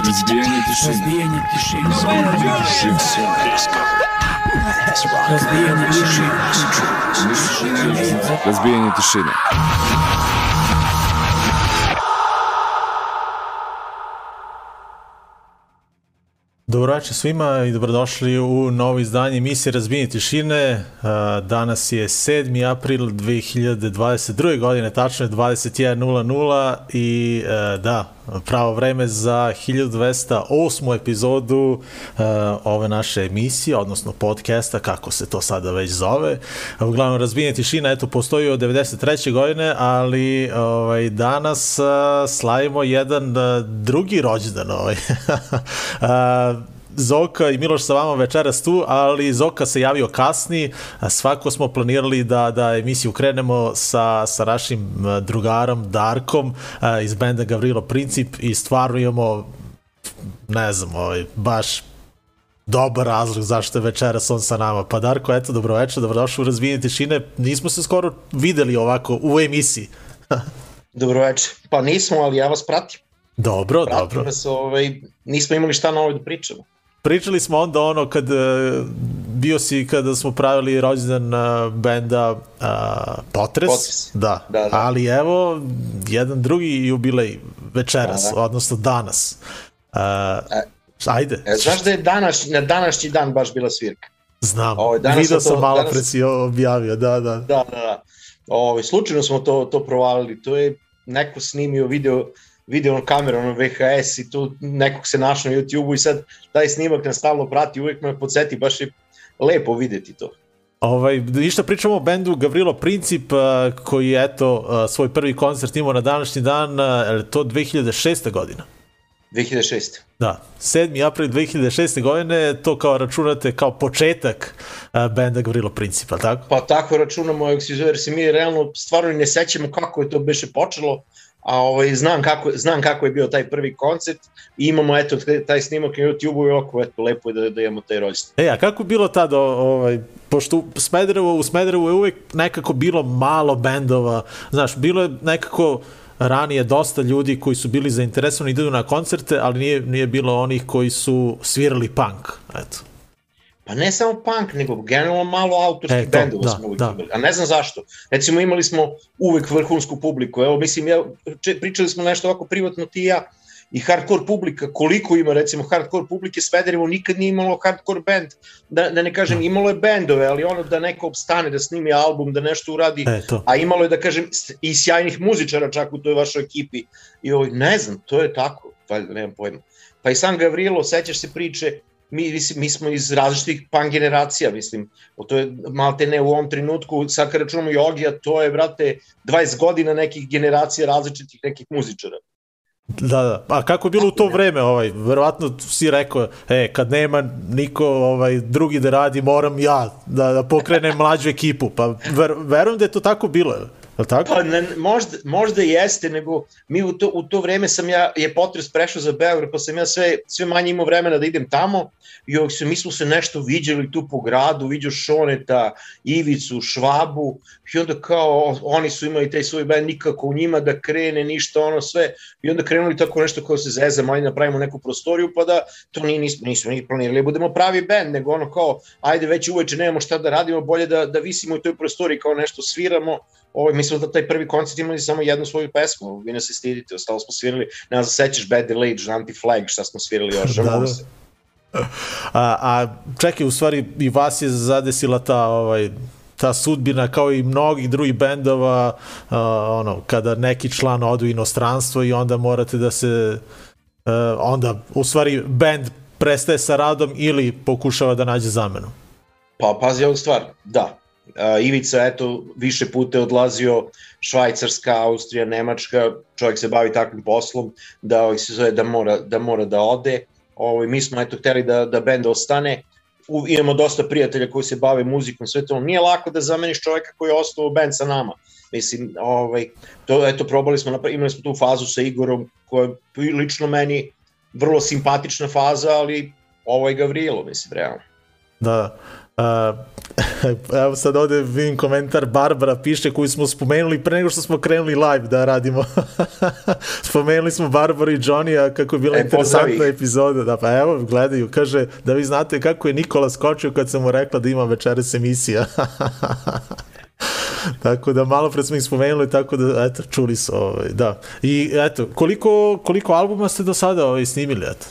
Разбиение тишины. Разбиение тишины. Разбиение тишины. Разбиение тишины. Dobro večer svima i dobrodošli u novo izdanje emisije Razbijenje tišine. Danas je 7. april 2022. godine, tačno je 21.00 i e, da, pravo vreme za 1208. epizodu ove naše emisije, odnosno podcasta, kako se to sada već zove. Uglavnom, Razbijenje tišina, eto, postoji od 93. godine, ali ovaj, danas slavimo jedan drugi rođendan. Ovaj. Zoka i Miloš sa vama večeras tu, ali Zoka se javio kasni. Svako smo planirali da, da emisiju krenemo sa, sa našim drugarom Darkom iz benda Gavrilo Princip i stvarno imamo, ne znam, ovaj, baš dobar razlog zašto je večeras on sa nama. Pa Darko, eto, dobroveče, dobrodošli u Razvijenje tišine. Nismo se skoro videli ovako u emisiji. dobroveče. Pa nismo, ali ja vas pratim. Dobro, pratim dobro. Vas, ovaj, nismo imali šta novo da pričamo pričali smo onda ono kad bio si kada smo pravili rođendan benda uh, Potres, Potres. Da. Da, da. ali evo jedan drugi jubilej večeras, da, da. odnosno danas. E, ajde. E, znaš da je danas, na današnji dan baš bila svirka? Znam, Ovo, danas vidio sam to, malo danas... pre si objavio, da, da. Da, da, da. Ovo, slučajno smo to, to provalili, to je neko snimio video video kameru, ono VHS i tu nekog se našao na YouTube-u i sad taj snimak nas stalno prati, uvek me podsjeti, baš je lepo videti to. Ovaj, ništa pričamo o bendu Gavrilo Princip, koji je eto svoj prvi koncert imao na današnji dan, to 2006. godina? 2006. Da, 7. april 2006. godine, to kao računate kao početak benda Gavrilo Principa, tako? Pa tako računamo, jer se mi realno stvarno ne sećamo kako je to beše počelo, a ovaj, znam, kako, znam kako je bio taj prvi koncert i imamo eto taj snimak na YouTube-u i oko, eto, lepo je da, da imamo taj rođendan. E, a kako bilo tada, ovaj, pošto u Smederevu, u Smederevu je uvek nekako bilo malo bendova, znaš, bilo je nekako ranije dosta ljudi koji su bili zainteresovani idu na koncerte, ali nije, nije bilo onih koji su svirali punk, eto. Pa ne samo punk, nego generalno malo autorskih e, bendova da, smo uvijek da. imali. A ne znam zašto. Recimo imali smo uvek vrhunsku publiku. Evo, mislim, ja, pričali smo nešto ovako privatno ti i ja i hardcore publika, koliko ima recimo hardcore publike, Svederevo nikad nije imalo hardcore band, da, da ne kažem, da. imalo je bendove, ali ono da neko obstane, da snimi album, da nešto uradi, e, a imalo je da kažem i sjajnih muzičara čak u toj vašoj ekipi i ovaj, ne znam, to je tako, valjda nemam pojma. Pa i sam Gavrilo, sećaš se priče, mi, mi smo iz različitih pan generacija, mislim, to je malte ne u ovom trenutku, sad kad računamo Jogija, to je, brate, 20 godina nekih generacija različitih nekih muzičara. Da, da. A kako je bilo u to vreme, ovaj, verovatno si rekao, e, kad nema niko ovaj, drugi da radi, moram ja da, da pokrenem mlađu ekipu, pa ver, verujem da je to tako bilo. Je tako? Pa ne, možda, možda jeste, nego mi u to, u to vreme sam ja, je potres prešao za Beograd, pa sam ja sve, sve manje imao vremena da idem tamo i ovog se, mi smo se nešto viđali tu po gradu, vidio Šoneta, Ivicu, Švabu i onda kao oni su imali taj svoj band, nikako u njima da krene, ništa ono sve i onda krenuli tako nešto kao se zeza, manje napravimo neku prostoriju pa da to nije, nismo, nismo ni planirali, da budemo pravi band, nego ono kao ajde već uveče nemamo šta da radimo, bolje da, da visimo u toj prostoriji kao nešto sviramo Ovaj, mi smo da taj prvi koncert imali samo jednu svoju pesmu, vi ne se stidite, ostalo smo svirali, ne znam, sećaš Bad Delage, Anti-Flag, šta smo svirali još, da, da. se. A, a čekaj, u stvari i vas je zadesila ta ovaj, ta sudbina kao i mnogih drugih bendova uh, ono kada neki član ode u inostranstvo i onda morate da se uh, onda u stvari bend prestaje sa radom ili pokušava da nađe zamenu. Pa pazi ovu stvar, da, Ivica, eto, više puta odlazio Švajcarska, Austrija, Nemačka, čovjek se bavi takvim poslom, da ovaj se zove da mora da, mora da ode. Ovaj, mi smo eto hteli da, da bend ostane, U, imamo dosta prijatelja koji se bave muzikom, sve to. Nije lako da zameniš čovjeka koji je ostao u band sa nama. Mislim, ovaj, to, eto, probali smo, imali smo tu fazu sa Igorom, koja je lično meni vrlo simpatična faza, ali ovo je Gavrilo, mislim, realno. Da, Uh, evo sad ovde vidim komentar Barbara piše koju smo spomenuli pre nego što smo krenuli live da radimo. spomenuli smo Barbaru i Johnny-a kako je bila E, interesantna epizoda. Da, pa evo, gledaju, kaže da vi znate kako je Nikola skočio kad sam mu rekla da ima večeras emisija. tako da malo pre smo ih spomenuli, tako da eto, čuli su ovaj, da. I eto, koliko, koliko albuma ste do sada ovaj, snimili, eto?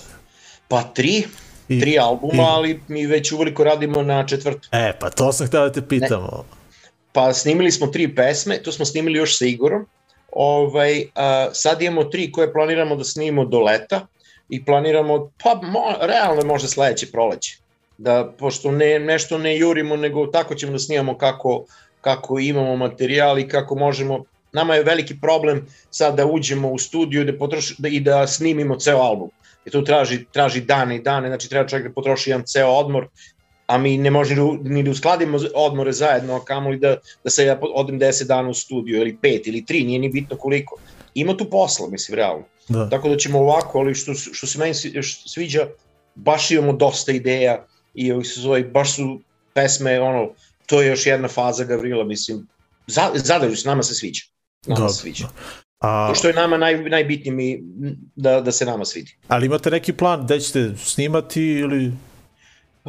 Pa tri, I- tri albuma, i- ali mi već uveliko radimo na četvrtu. E, pa to sam htio da te pitamo. Pa snimili smo tri pesme, to smo snimili još sa Igorom. Ovaj, a, sad imamo tri koje planiramo da snimimo do leta i planiramo, pa mo, realno možda sledeće proleće. Da, pošto ne, nešto ne jurimo, nego tako ćemo da snimamo kako, kako imamo materijal i kako možemo. Nama je veliki problem sad da uđemo u studiju da potroši, da, i da snimimo ceo album. I to traži, traži dane i dane, znači treba čovjek da potroši jedan ceo odmor, a mi ne možemo ni, ni da uskladimo odmore zajedno, a kamoli da, da se ja odem 10 dana u studiju, ili 5 ili 3, nije ni bitno koliko. Ima tu posla, mislim, realno. Da. Tako da ćemo ovako, ali što, što se meni sviđa, baš imamo dosta ideja i ovih se zove, baš su pesme, ono, to je još jedna faza Gavrila, mislim, za, zadržu se, nama se sviđa. Nama Dobro. se sviđa. A, To što je nama naj, najbitnije mi, da, da se nama svidi. ali imate neki plan gde ćete snimati ili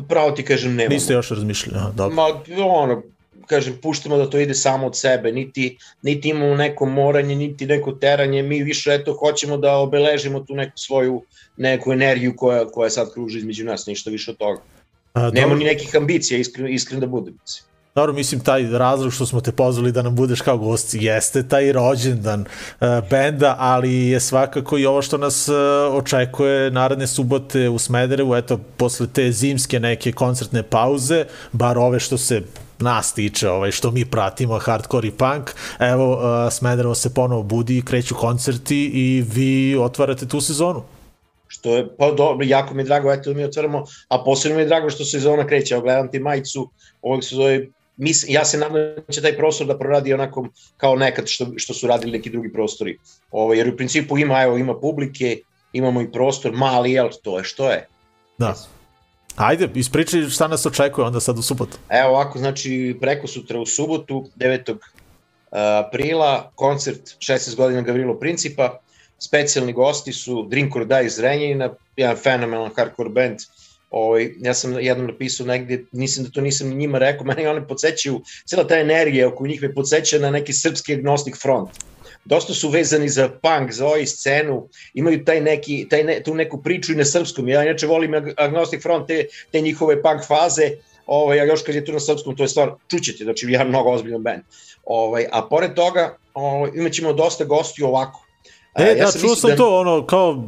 Pravo ti kažem, nemamo. niste još razmišljali? Aha, dobro. Ma, ono, kažem, puštamo da to ide samo od sebe, niti, niti imamo neko moranje, niti neko teranje, mi više eto hoćemo da obeležimo tu neku svoju neku energiju koja, koja sad kruži između nas, ništa više od toga. A, Nema dobro, ni nekih ambicija, iskren, iskren da budem. mislim. Dobro, mislim, taj razlog što smo te pozvali da nam budeš kao gost jeste taj rođendan uh, benda, ali je svakako i ovo što nas uh, očekuje naredne subote u Smederevu, eto, posle te zimske neke koncertne pauze, bar ove što se nas tiče, ovaj, što mi pratimo, hardcore i punk, evo, uh, Smederevo se ponovo budi kreću koncerti i vi otvarate tu sezonu. Što je, pa dobro, jako mi je drago, eto mi otvaramo, a posebno mi je drago što sezona kreće, evo gledam ti majicu, ovog se zove, mis, ja se nadam da će taj prostor da proradi onako kao nekad što, što su radili neki drugi prostori. Ovo, jer u principu ima, evo, ima publike, imamo i prostor, mali, jel, to je što je. Da. Ajde, ispričaj šta nas očekuje onda sad u subotu. Evo ovako, znači preko sutra u subotu, 9. aprila, koncert 16 godina Gavrilo Principa, specijalni gosti su Drink or Die iz Renjanina, jedan fenomenalan hardcore band, Ovaj, ja sam jednom napisao negde, mislim da to nisam ni njima rekao, meni oni podsjećaju, cijela ta energija oko njih me podsjeća na neki srpski agnostic front. Dosta su vezani za punk, za ovaj scenu, imaju taj neki, taj ne, tu neku priču i na srpskom. Ja inače volim Ag- agnostic front, te, te njihove punk faze, ovaj, a još kad je tu na srpskom, to je stvar, čućete, znači jedan mnogo ozbiljan band. Ovaj, a pored toga, ovaj, imat ćemo dosta gostiju ovako. E, A, da, čuo mislio sam to, ono, kao,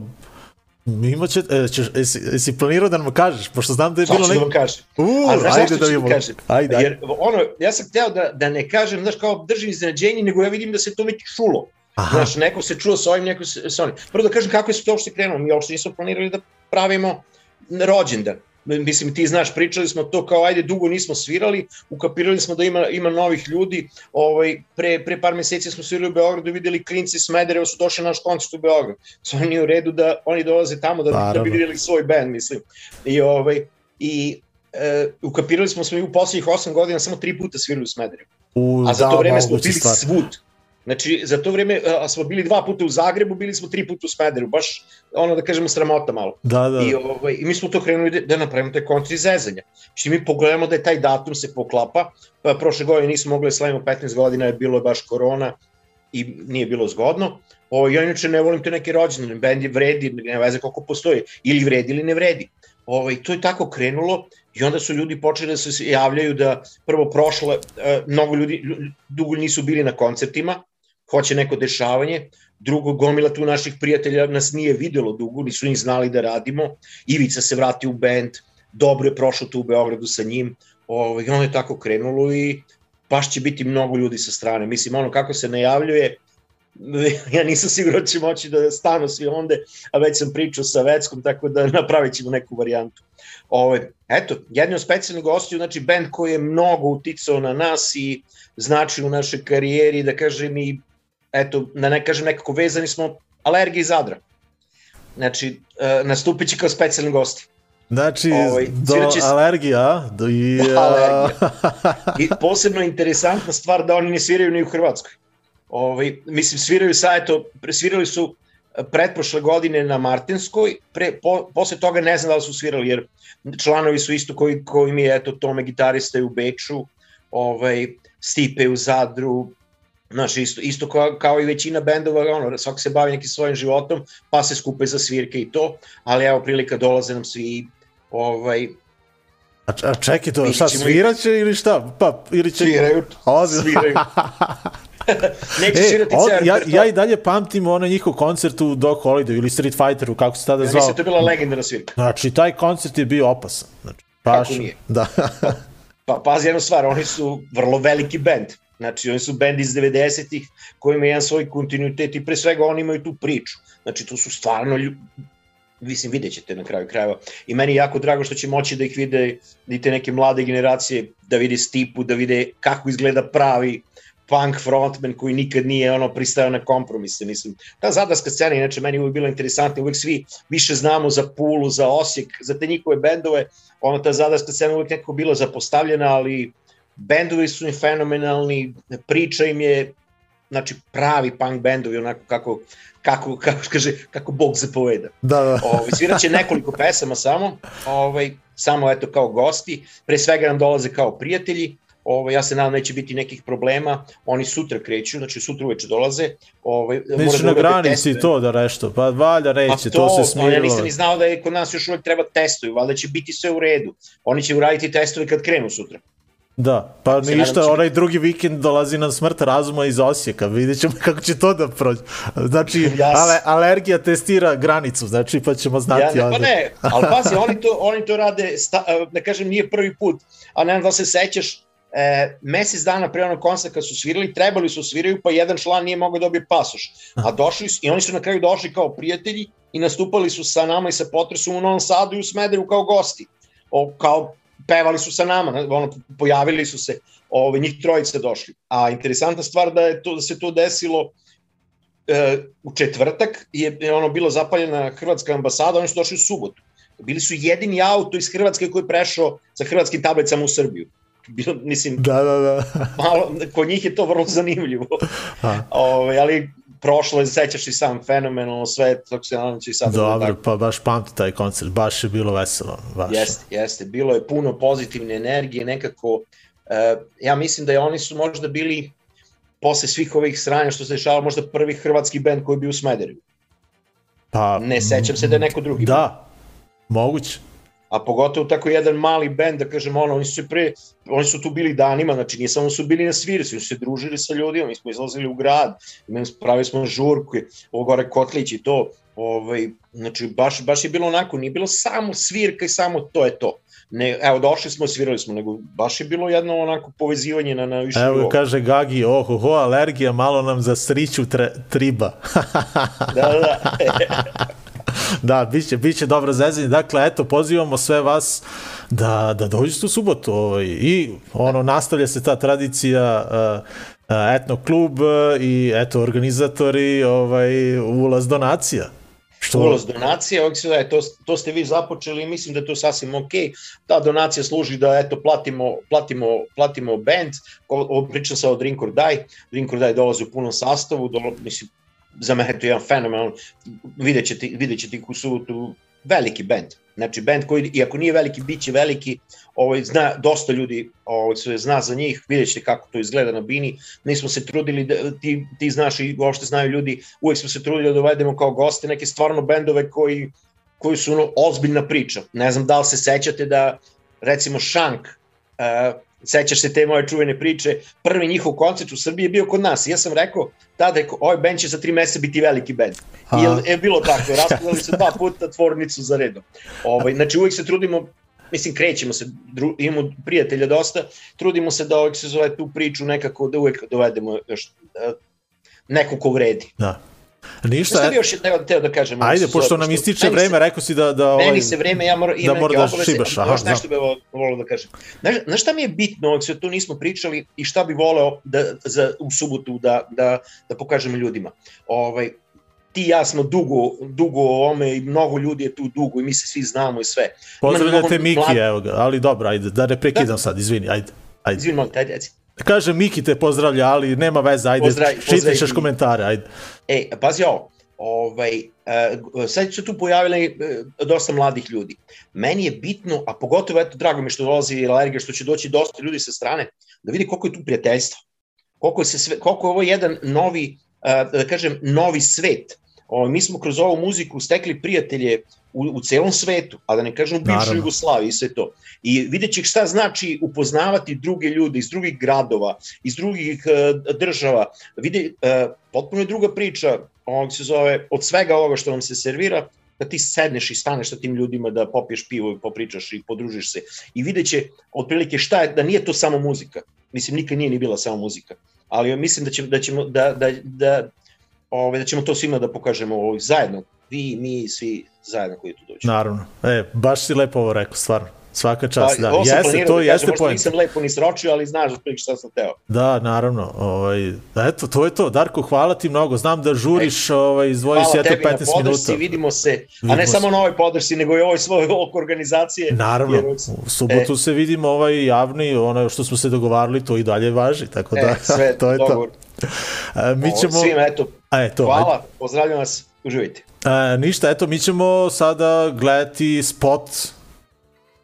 imaće, e, ćeš, jesi, jesi planirao da nam kažeš, pošto znam da je Sad bilo ću da vam kažem. Uuu, ajde zašto da vidimo. da kažem? Ajde, ajde. Jer ono, ja sam hteo da, da ne kažem, znaš, kao držim iznenađenje, nego ja vidim da se to već čulo. Aha, Znaš, neko se čuo sa ovim, neko se sa onim. Prvo da kažem kako je se to uopšte krenulo. Mi uopšte nismo planirali da pravimo rođendan. Mislim, ti znaš, pričali smo to kao, ajde, dugo nismo svirali, ukapirali smo da ima, ima novih ljudi. Ovaj, pre, pre par meseci smo svirali u Beogradu i videli klinci iz Smedereva su došli na naš koncert u Beograd. Sve nije u redu da oni dolaze tamo da, da bi Naravno. videli svoj band, mislim. I, ovaj, i e, ukapirali smo smo i u poslednjih 8 godina samo tri puta svirali u Smederevu. U, A za to da, vreme smo bili stvar. svud. Znači, za to vreme a, smo bili dva puta u Zagrebu, bili smo tri puta u Smederu, baš ono da kažemo sramota malo. Da, da, I, ovaj, I mi smo to krenuli da, da napravimo taj koncert zezanja. Znači mi pogledamo da je taj datum se poklapa, pa prošle godine nismo mogli da slavimo 15 godina, je bilo baš korona i nije bilo zgodno. O, ja inače ne volim te neke rođene, bend je vredi, ne veze koliko postoji, ili vredi ili ne vredi. Ovaj, to je tako krenulo i onda su ljudi počeli da se javljaju da prvo prošle, e, mnogo ljudi lju- dugo nisu bili na koncertima, hoće neko dešavanje, drugo gomila tu naših prijatelja nas nije videlo dugo, nisu ni znali da radimo, Ivica se vrati u bend, dobro je prošlo tu u Beogradu sa njim, ovaj, ono je tako krenulo i baš će biti mnogo ljudi sa strane. Mislim, ono kako se najavljuje, ja nisam siguran da će moći da stanu svi onde, a već sam pričao sa Veckom, tako da napravit ćemo neku varijantu. Ove, eto, jedni od specijalnih gostiju, znači band koji je mnogo uticao na nas i znači u našoj karijeri, da kažem i, eto, da ne kažem nekako vezani smo alergiji Zadra. Znači, e, nastupit će kao specijalni gosti. Znači, Ovaj, do alergija, do i... Alergija. I posebno interesantna stvar da oni ne sviraju ni u Hrvatskoj. Ovaj, mislim, sviraju sa, eto, presvirali su eh, pretprošle godine na Martinskoj, pre, po, posle toga ne znam da li su svirali, jer članovi su isto koji, koji mi je, eto, tome gitarista je u Beču, ovaj, Stipe u Zadru, Znaš, isto, isto kao, kao i većina bendova, ono, svako se bavi nekim svojim životom, pa se skupe za svirke i to, ali evo prilika dolaze nam svi ovaj, A, a čekaj to, šta, ćemo i- sviraće ili šta? Pa, ili će... Sviraju, Ozbiljno. sviraju. Neće E, svirati od, ceo ja, ja i dalje pamtim onaj njihov koncert u Dog Holiday ili Street Fighteru, kako se tada Ja zvao. mislim da je to bila legendarna svirka. Znači, taj koncert je bio opasan. Znači, baš, Kako nije? Da. Pa pazi jednu stvar, oni su vrlo veliki bend. Znači, oni su bend iz 90-ih koji ima jedan svoj kontinuitet i pre svega oni imaju tu priču. Znači, to su stvarno lju... Mislim, vidjet ćete na kraju krajeva. I meni je jako drago što će moći da ih vide i te neke mlade generacije, da vide Stipu, da vide kako izgleda pravi punk frontman koji nikad nije ono pristao na kompromise, mislim. Ta zadarska scena, inače, meni je uvijek bila interesantna, uvijek svi više znamo za Pulu, za Osijek, za te njihove bendove, ono ta zadarska scena uvijek nekako bila zapostavljena, ali bendovi su im fenomenalni, priča im je znači pravi punk bendovi onako kako kako kako kaže kako bog zapoveda. da, da. Ovaj sviraće nekoliko pesama samo, ovaj samo eto kao gosti, pre svega nam dolaze kao prijatelji. Ovaj ja se nadam neće biti nekih problema. Oni sutra kreću, znači sutra uveče dolaze. Ovaj Neće na urade granici testove. to da nešto, pa valja Pa neće, to, to, se Ja smirilo. nisam ni znao da je kod nas još uvek treba testovi, valjda će biti sve u redu. Oni će uraditi testove kad krenu sutra. Da, pa Se ništa, će onaj drugi vikend dolazi nam smrt razuma iz Osijeka, vidjet ćemo kako će to da prođe. Znači, Jas. ale, alergija testira granicu, znači pa ćemo Ja, znati ne, onda. pa ne, ali pazi, oni to, oni to rade, sta, da kažem, nije prvi put, a ne znam da se sećaš, e, mesec dana pre onog koncerta kad su svirali, trebali su sviraju, pa jedan član nije mogao da dobije pasoš. A došli su, i oni su na kraju došli kao prijatelji i nastupali su sa nama i sa potresom u Novom Sadu i u Smederu kao gosti. O, kao pevali su sa nama, ono, pojavili su se, ove, njih trojice došli. A interesantna stvar da je to da se to desilo e, u četvrtak je, je ono bilo zapaljena hrvatska ambasada, oni su došli u subotu. Bili su jedini auto iz Hrvatske koji je prešao sa hrvatskim tablicama u Srbiju. Bilo, mislim, Da, da, da. malo, kod njih je to vrlo zanimljivo. Ove, ali prošlo je, sećaš i sam fenomenalno sve, tako se nadam će i sad. Dobro, tako. pa baš pamti taj koncert, baš je bilo veselo. Baš. Jeste, jeste. Bilo je puno pozitivne energije, nekako, e, ja mislim da je oni su možda bili posle svih ovih sranja što se dešava, možda prvi hrvatski bend koji bio u Smederevu. Pa, Ne sećam se da je neko drugi. Da, moguće. A pogotovo tako jedan mali bend, da kažem, ono, oni su se pre, oni su tu bili danima, znači nije samo su bili na svirci, oni su se družili sa ljudima, mi smo izlazili u grad, pravili smo žurku, ovo gore Kotlić i to, ovaj, znači baš, baš je bilo onako, nije bilo samo svirka i samo to je to. Ne, evo, došli smo, svirali smo, nego baš je bilo jedno onako povezivanje na, na više Evo nivou. kaže Gagi, oh, ho, alergija, malo nam za sriću tre, triba. Da, da, da. da, bit će, bit će dobro zezanje. Dakle, eto, pozivamo sve vas da, da dođete u subotu. Ovaj, I ono, nastavlja se ta tradicija uh, etno klub uh, i eto, organizatori ovaj, ulaz donacija. Što, ulaz donacije, ovdje se da je, to, to ste vi započeli i mislim da je to sasvim ok. Ta donacija služi da eto platimo, platimo, platimo band, pričam sa o Drink or Die, Drink or Die dolazi u punom sastavu, dolo, mislim, za mene je to jedan fenomen, vidjet ćete, vidjet ćete ih u subotu, veliki band. Znači, band koji, iako nije veliki, bit će veliki, ovaj, zna, dosta ljudi ovaj, se zna za njih, vidjet ćete kako to izgleda na bini. Mi smo se trudili, da, ti, ti znaš i uopšte znaju ljudi, uvek smo se trudili da dovedemo kao goste neke stvarno bendove koji, koji su ono, ozbiljna priča. Ne znam da li se sećate da, recimo, Shank, uh, sećaš se te moje čuvene priče, prvi njihov koncert u Srbiji je bio kod nas. I ja sam rekao, tada je, ovaj band će za tri meseca biti veliki band. I je, je bilo tako, rasprodali su dva puta tvornicu za redom. Ovaj, znači uvijek se trudimo, mislim krećemo se, dru, imamo prijatelja dosta, trudimo se da uvijek se zove tu priču nekako da uvijek dovedemo još uh, neko ko vredi. Da. Ništa, Šta bi još teo, teo da kažem? Ajde, pošto nam ističe vreme, se, rekao si da... da ovaj, meni se vreme, ja moram, imam da mora da obaveze, šibaš, aha, još nešto znam. bi vo- volao da kažem. Znaš, znaš šta mi je bitno, ovdje sve tu nismo pričali i šta bi voleo da, za, u subotu da, da, da pokažem ljudima? Ovaj, ti i ja smo dugo, dugo u ovome i mnogo ljudi je tu dugo i mi se svi znamo i sve. Pozdravljate Miki, mlad- evo ga, ali dobro, ajde, da ne prekidam sad, izvini, ajde. ajde. Izvini, molim, ajde, reci. Kaže Miki te pozdravlja, ali nema veze, ajde, Pozdrav- čitaš pozdrav- komentare, ajde. E, pazi ovo, ovaj, uh, sad su tu pojavili uh, dosta mladih ljudi. Meni je bitno, a pogotovo, eto, drago mi što dolazi Alergija, što će doći dosta ljudi sa strane, da vidi koliko je tu prijateljstva. Koliko je, se sve, koliko je ovo jedan novi, uh, da kažem, novi svet. O, mi smo kroz ovu muziku stekli prijatelje u, u celom svetu, a da ne kažem u bivšoj Naravno. Jugoslaviji i sve to. I vidjet će šta znači upoznavati druge ljude iz drugih gradova, iz drugih uh, država. Vidi, uh, potpuno je druga priča, ovog se zove, od svega ovoga što nam se servira, da ti sedneš i staneš sa tim ljudima da popiješ pivo i popričaš i podružiš se. I vidjet će otprilike šta je, da nije to samo muzika. Mislim, nikad nije ni bila samo muzika. Ali mislim da, će, da ćemo da, da, da, ove, da ćemo to svima da pokažemo ovaj, zajedno. Vi, mi, svi zajedno koji tu dođu. Naravno. E, baš si lepo ovo rekao, stvarno. Svaka čast, da. Pa, ovo sam Jeste, to da jeste kažem, možda nisam lepo ni sročio, ali znaš otprilike šta sam teo. Da, naravno. Ovaj, eto, to je to. Darko, hvala ti mnogo. Znam da žuriš, ovaj, izdvoji si Hvala eto tebi na 15 podršci, minuta. vidimo se, a Vidimo ne se. samo na ovoj podršci, nego i ovoj svojoj oko organizacije. Naravno, Jer- u subotu e. se vidimo ovaj javni, ono što smo se dogovarali, to i dalje važi, tako da, E, sve, to je dogovor. to. E, mi ćemo, Svima, eto, a, eto, hvala, pozdravljam vas, uživajte. E, ništa, eto, mi ćemo sada gledati spot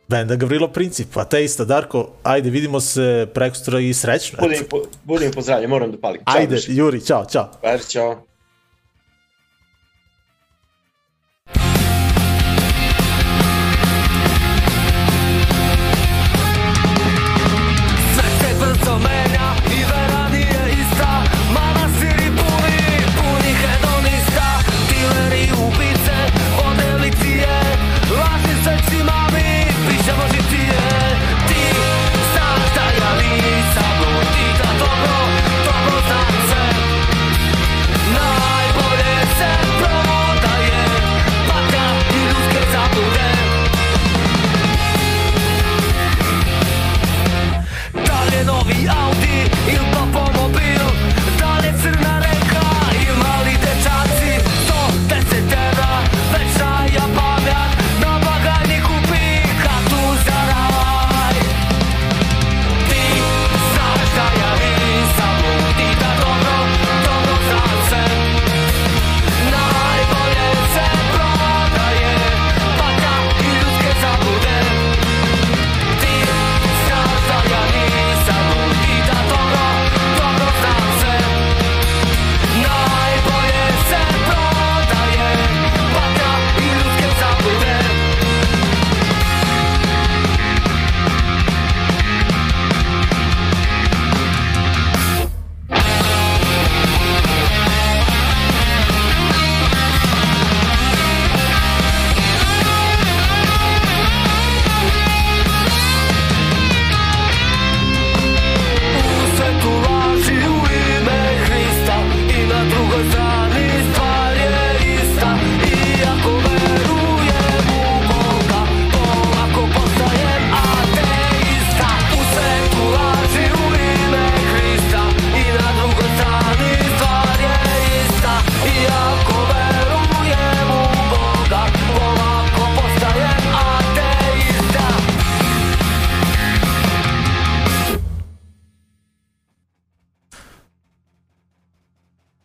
benda Gavrilo Princip, a te isto, Darko, ajde, vidimo se prekstra i srećno. Budem, Eto. po, budem pozdravljen, moram da palim. Ćao, Ajde. Juri, čao, čao. Ajde, čao.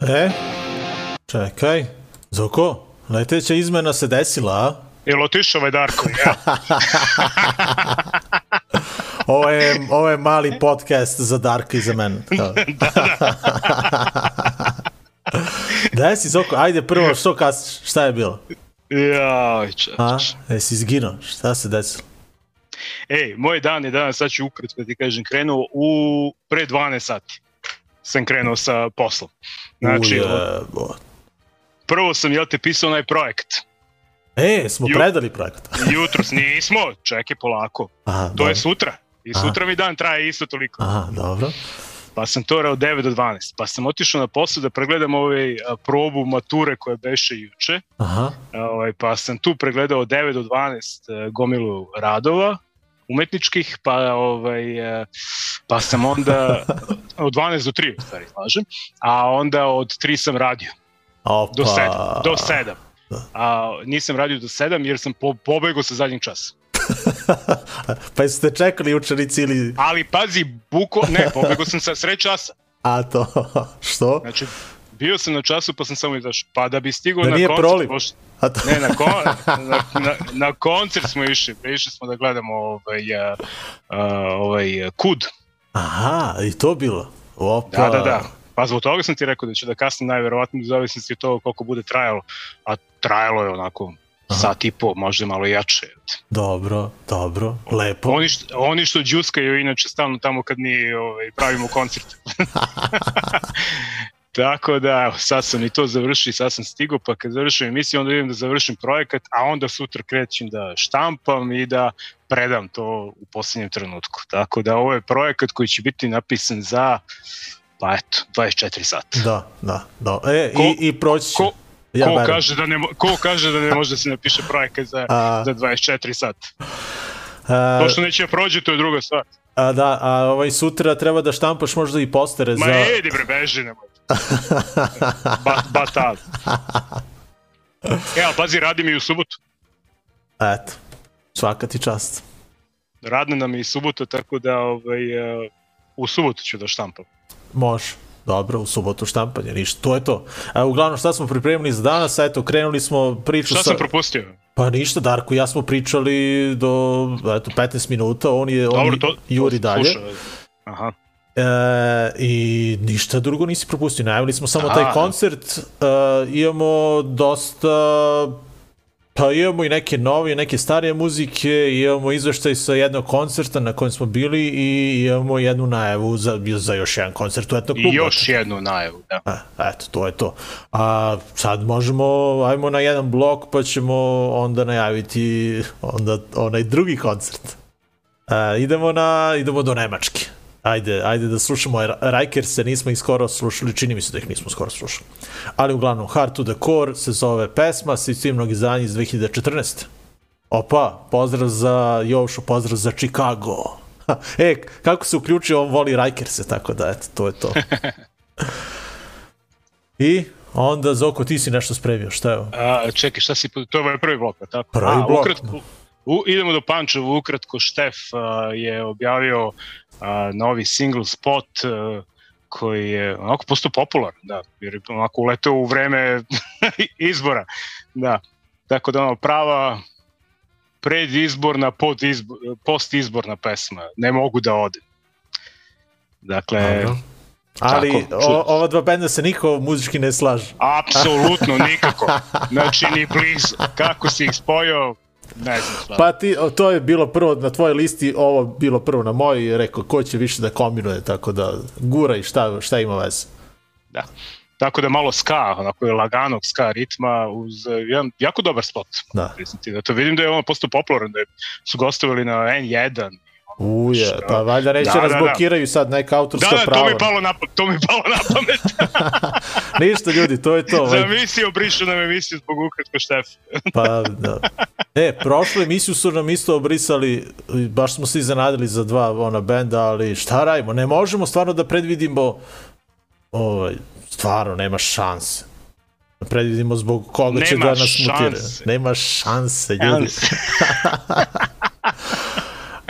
E, čekaj, Zoko, leteća izmena se desila, a? Jel otišao ovaj Darko? Ja. Ovo je, ovo je mali podcast za Darka i za mene. Da, da si, Zoko, ajde prvo, što kasniš, šta je bilo? Jaj, A, čač. jesi izginuo, šta se desilo? Ej, moj dan je danas, sad ću ukratko da ti kažem, krenuo u pre 12 sati. Sam krenuo sa poslom. Znači, Ujebo. prvo sam, jel te, pisao onaj projekt. E, smo Ju- predali projekt. Jutros nismo, čekaj polako. Aha, To dobro. je sutra. I Aha. sutra mi dan traje isto toliko. Aha, dobro. Pa sam to rao 9 do 12. Pa sam otišao na posao da pregledam ovaj probu mature koja beše juče. Aha, Ovaj, pa sam tu pregledao od 9 do 12 e, gomilu radova umetničkih, pa ovaj e, pa sam onda od 12 do 3 u stvari slažem, a onda od 3 sam radio. Opa. Do 7. Do 7. A, nisam radio do 7 jer sam po, pobegao sa zadnjeg časa. pa jeste čekali učenici ili... Ali pazi, buko, ne, pobegao sam sa sred časa. A to, što? Znači, bio sam na času pa sam samo izašao. Pa da bi stigao Da na koncert. proliv. pošto- A to... Ne, na, kon, na, na, na koncert smo išli. Išli smo da gledamo ovaj, a, ovaj kud. Aha, i to bilo. Opa. Da, da, da. Pa zbog toga sam ti rekao da ću da kasnim najverovatnije u zavisnosti od toga koliko bude trajalo. A trajalo je onako Aha. sat i po, možda malo jače. Dobro, dobro, lepo. Oni što, oni što džuskaju inače stalno tamo kad mi ovaj, pravimo koncert. Tako da, evo, sad sam i to završio sad sam stigao, pa kad završim emisiju, onda idem da završim projekat, a onda sutra krećem da štampam i da predam to u posljednjem trenutku. Tako da ovo je projekat koji će biti napisan za, pa eto, 24 sata. Da, da, da. E, Ko- i, i proći ko- ja ko, verujem. kaže da ne, ko kaže da ne može da se napiše projekat za, A, za 24 sata? a, To što neće da prođe, to je druga stvar. a, da, a ovaj sutra treba da štampaš možda i postere Ma za... edi bre, beži, nemoj. Ba, batal. E, ali pazi, radim i u subotu. Eto, svaka ti čast. Radne nam je i subota, tako da ovaj, uh, u subotu ću da štampam. Može. Dobro, u subotu štampanje, ništa, to je to. A, uglavnom, šta smo pripremili za danas? Eto, krenuli smo priču Šta sa... sam propustio? Pa ništa, Darko ja smo pričali do eto, 15 minuta, on je on Dobro, je to, juri to dalje. slušao. Aha. E, I ništa drugo nisi propustio. Najavili smo samo A. taj koncert. E, imamo dosta... Pa imamo i neke nove, neke starije muzike, imamo izveštaj sa jednog koncerta na kojem smo bili i imamo jednu najavu za, za još jedan koncert u etnog klubu. I još jednu najavu, da. E, eto, to je to. A sad možemo, ajmo na jedan blok pa ćemo onda najaviti onda onaj drugi koncert. E, idemo, na, idemo do Nemačke. Ajde, ajde da slušamo Rajkerse, nismo ih skoro slušali, čini mi se da ih nismo skoro slušali. Ali uglavnom, Hard to the Core se zove pesma, sa istimnog izdanja iz 2014. Opa, pozdrav za Jošu, pozdrav za Chicago. E, kako se uključio, on voli Rajkerse, tako da, eto, to je to. I onda, Zoko, ti si nešto spremio, šta je ovo? A, čekaj, šta si, to je ovaj prvi blok, tako? Prvi a, blok, Ukratko, u, idemo do Pančeva, ukratko, Štef a, je objavio a, novi single spot a, koji je onako postao popularan, da, jer je onako uleteo u vreme izbora, da. Tako da ono, prava predizborna, podizbor, postizborna pesma, ne mogu da ode. Dakle, Dobro. Ali tako, o, ova dva benda se niko muzički ne slaže. apsolutno nikako. Znači, ni blizu. Kako si ih spojio, ne znam. Pa ti, to je bilo prvo na tvojoj listi, ovo bilo prvo na mojoj rekao ko će više da kombinuje, tako da gura i šta, šta ima veze. Da. Tako da malo ska, onako je laganog ska ritma uz eh, jedan jako dobar spot. Da. Priznati. Da to vidim da je ono postao popularan, da je- su gostovali na N1. Uje, Šta? pa valjda neće Da, da, da. razblokiraju sad neka Da, autorska da, prava. to mi palo na, to mi palo na pamet. Ništa ljudi, to je to. Za emisiju brišu nam emisiju zbog ukratko štef. pa, da. E, prošlu emisiju su nam isto obrisali, baš smo se iznenadili za dva ona benda, ali šta radimo? Ne možemo stvarno da predvidimo ovaj, stvarno, nema šanse. Da predvidimo zbog koga će Nema da nas mutira. šanse. Nema šanse, ljudi.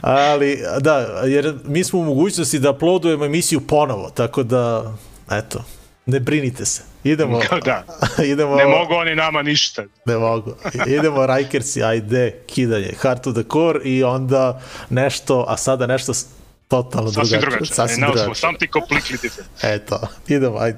Ali, da, jer mi smo u mogućnosti da uploadujemo emisiju ponovo, tako da, eto, ne brinite se. Idemo, da, idemo, ne mogu oni nama ništa. ne mogu. Idemo Rikersi, ajde, kidanje, Hard to the Core i onda nešto, a sada nešto totalno Sasvim drugačije. drugačije. Sasvim E, now smo drugačije. something completely different. Eto, idemo, ajde.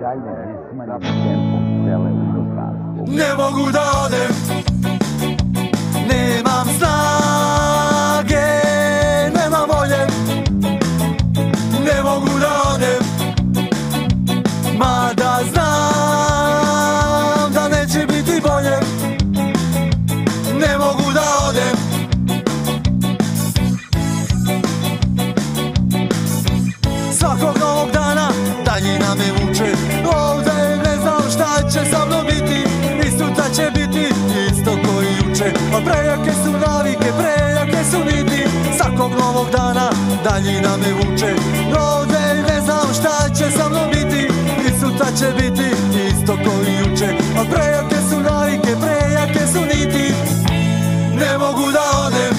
daljne rismanje tempom cele u prostranstvu. Ne mogu da odem, daljina da me vuče. Ovde i ne znam šta će sa mnom biti I sutra će biti isto ko i juče. A prejake su navike, prejake su niti. Ne mogu da odem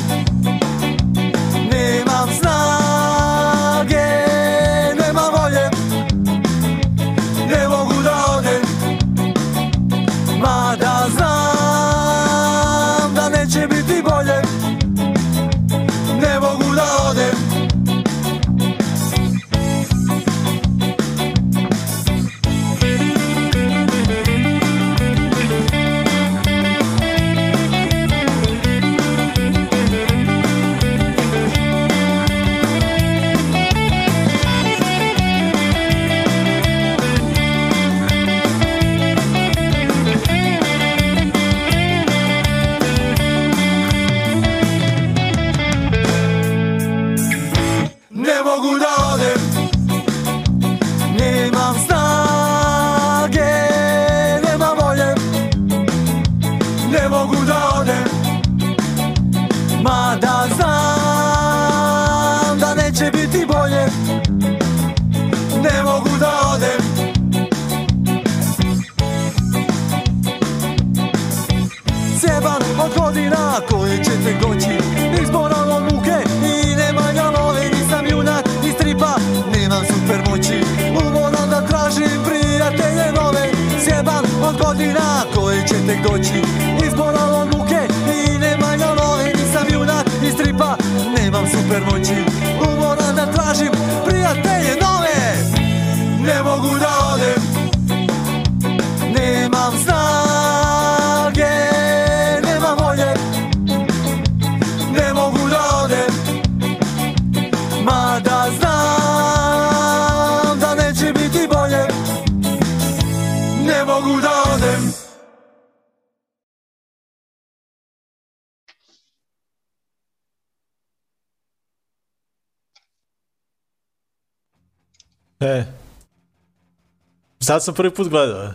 Sad sam prvi put gledao. e.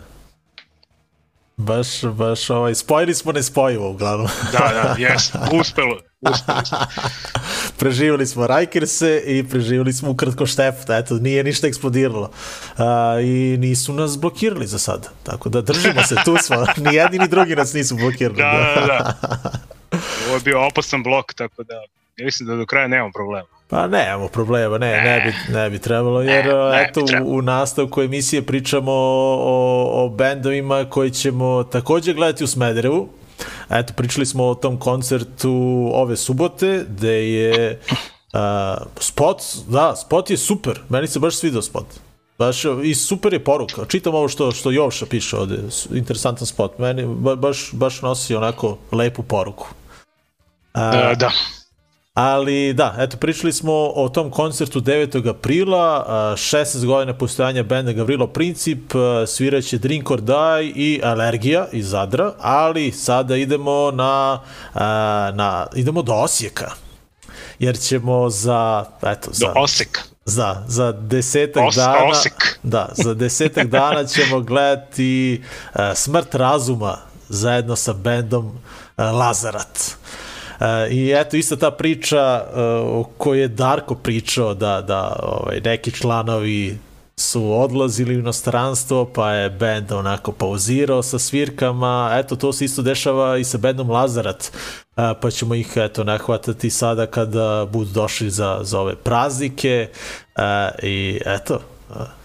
Baš, baš, ovaj, spojili smo nespojivo uglavnom. Da, da, jes, uspelo, uspelo. smo. preživjeli smo Rajkerse i preživjeli smo ukratko Štefta, eto, nije ništa eksplodiralo. A, I nisu nas blokirali za sad, tako da držimo se, tu smo, ni jedni ni drugi nas nisu blokirali. Da, da, da. Ovo je bio opasan blok, tako da ja mislim da do kraja nemam problema. Pa nemamo problema, ne, ne bi, ne bi trebalo, jer Ne, eto trebalo. u, nastavku emisije pričamo o, o, bendovima koji ćemo takođe gledati u Smederevu. Eto, pričali smo o tom koncertu ove subote, gde je uh, spot, da, spot je super, meni se baš svidao spot. Baš, i super je poruka. Čitam ovo što, što Jovša piše ovde, interesantan spot. Meni ba, baš, baš nosi onako lepu poruku. A, Da, da. Ali da, eto, pričali smo o tom koncertu 9. aprila, a, 16 godina postojanja benda Gavrilo Princip, sviraće Drink or Die i Alergija iz Zadra, ali sada idemo na, na idemo do Osijeka. Jer ćemo za, eto, Do za, Oseka. za, za desetak Os- dana Osek. da, za desetak dana ćemo gledati uh, Smrt razuma zajedno sa bendom uh, Lazarat. I eto ista ta priča uh, o kojoj je Darko pričao da, da ovaj, neki članovi su odlazili u inostranstvo, pa je bend onako pauzirao sa svirkama. Eto, to se isto dešava i sa bendom Lazarat, a, pa ćemo ih eto nahvatati sada kada budu došli za, za ove praznike. A, I eto,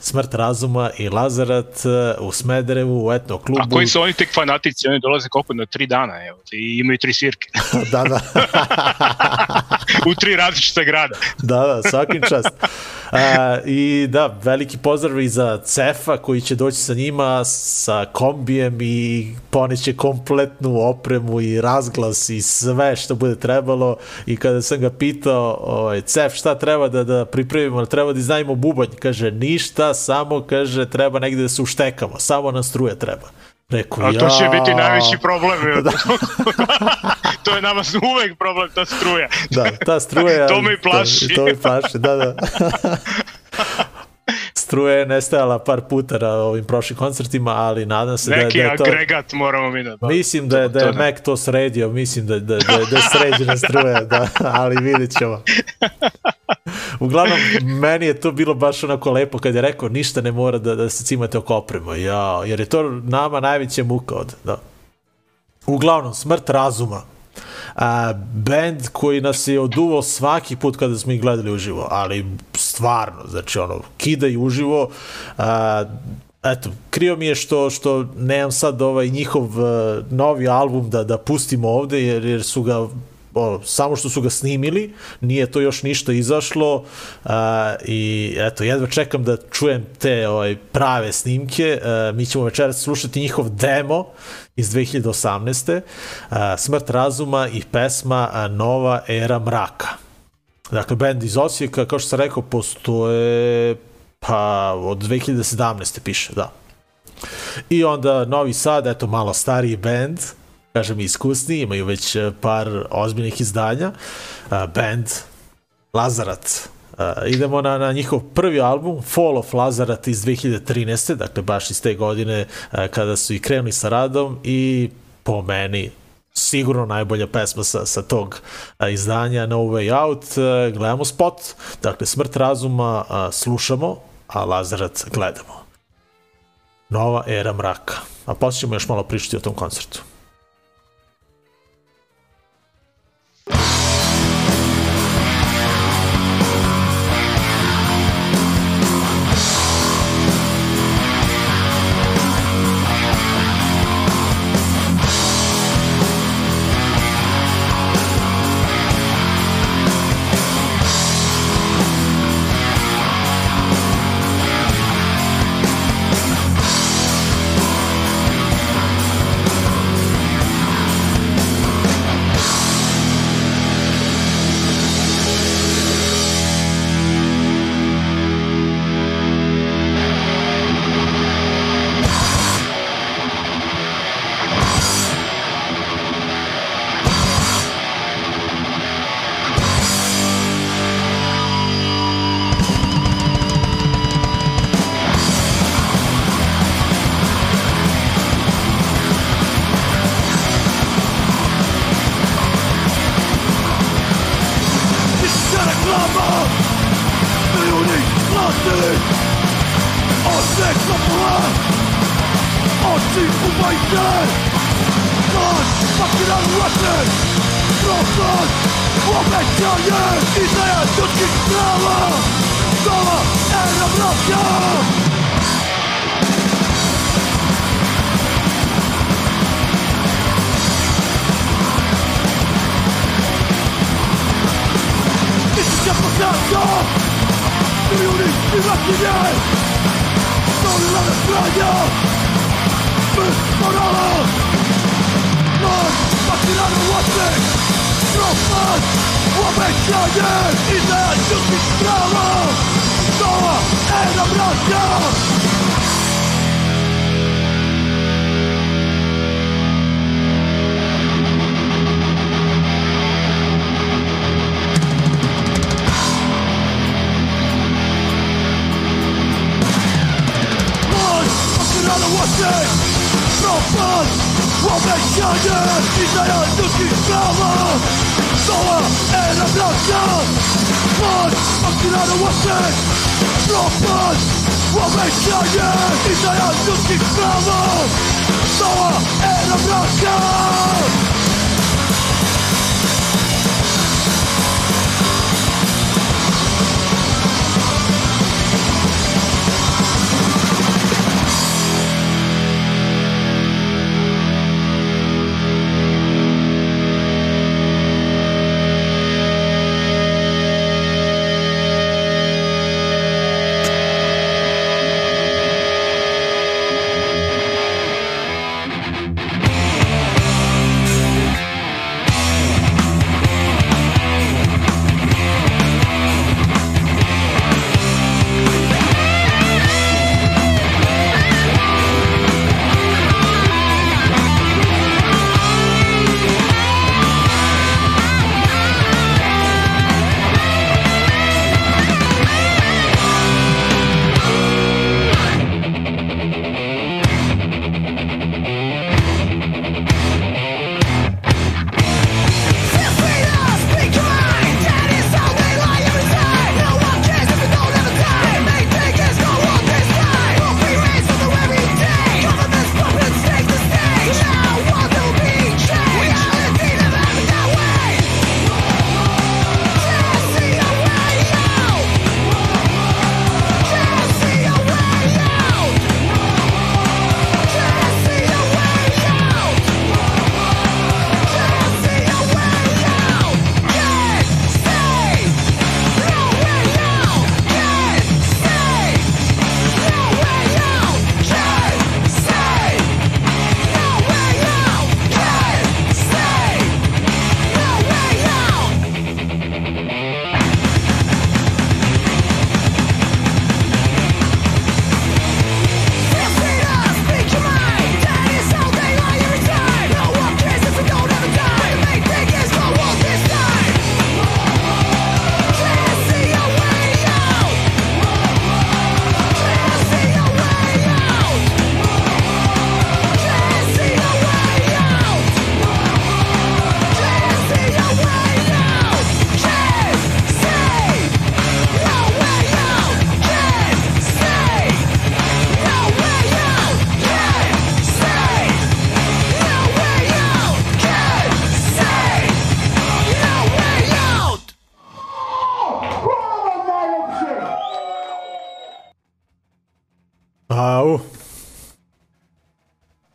Smrt razuma i Lazarat a, u Smederevu, u etno klubu. A koji su oni tek fanatici? Oni dolaze koliko na tri dana, evo, i imaju tri svirke. da, da. U tri različita grada. da, da, svakim čast. A, I da, veliki pozdrav i za Cefa koji će doći sa njima sa kombijem i poneće kompletnu opremu i razglas i sve što bude trebalo i kada sam ga pitao ovaj, Cef šta treba da, da pripremimo, treba da iznajmo bubanj, kaže ništa, samo kaže treba negde da se uštekamo, samo nam struje treba. Rekao, A to će "Jao." biti najveći problem. Da. to je nama uvek problem, ta struja. Da, ta struja... To me plaši. To, to me plaši, da, da. Struja je nestajala par puta na ovim prošlim koncertima, ali nadam se Neki da, da je to... agregat moramo mi da... Mislim da je, da je to- Mac to sredio, mislim da, da, da, da je sređena struja, da, ali vidjet ćemo. Uglavnom, meni je to bilo baš onako lepo kad je rekao ništa ne mora da, da se cimate oko oprema, ja, jer je to nama najveća muka od, da. Uglavnom, smrt razuma. A, band koji nas je oduvao svaki put kada smo ih gledali uživo, ali stvarno, znači ono, kidaj uživo, a, eto, krio mi je što, što nemam sad ovaj njihov uh, novi album da, da pustimo ovde, jer, jer su ga samo što su ga snimili, nije to još ništa izašlo a, i eto, jedva čekam da čujem te ovaj, prave snimke. A, mi ćemo večeras slušati njihov demo iz 2018. A, Smrt razuma i pesma a, Nova era mraka. Dakle, band iz Osijeka, kao što sam rekao, postoje pa od 2017. piše, da. I onda Novi Sad, eto malo stariji band, kažem iskusni, imaju već e, par ozbiljnih izdanja. Uh, band Lazarat. Uh, idemo na, na njihov prvi album, Fall of Lazarat iz 2013. Dakle, baš iz te godine kada su i krenuli sa radom i po meni sigurno najbolja pesma sa, sa tog izdanja No Way Out. Gledamo spot, dakle Smrt razuma slušamo, a Lazarat gledamo. Nova era mraka. A posle ćemo još malo pričati o tom koncertu.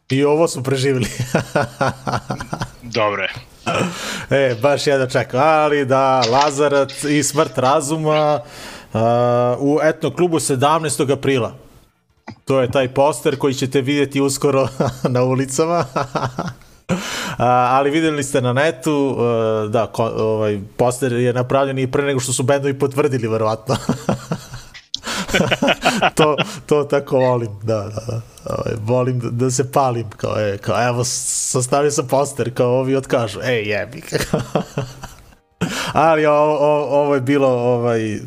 I ovo su preživjeli. Dobre. e, baš jedno čekam. Ali da, Lazarac i smrt razuma uh, u etno klubu 17. aprila. To je taj poster koji ćete vidjeti uskoro na ulicama. A, ali videli ste na netu, da, ko, ovaj, poster je napravljen i pre nego što su bendovi potvrdili, verovatno. to, to tako volim, da, da, da. Ovaj, volim da, da se palim, kao, e, kao evo, sastavio sam poster, kao ovi otkažu, ej, jebi. ali ovo, ovo, ovo je bilo, ovaj,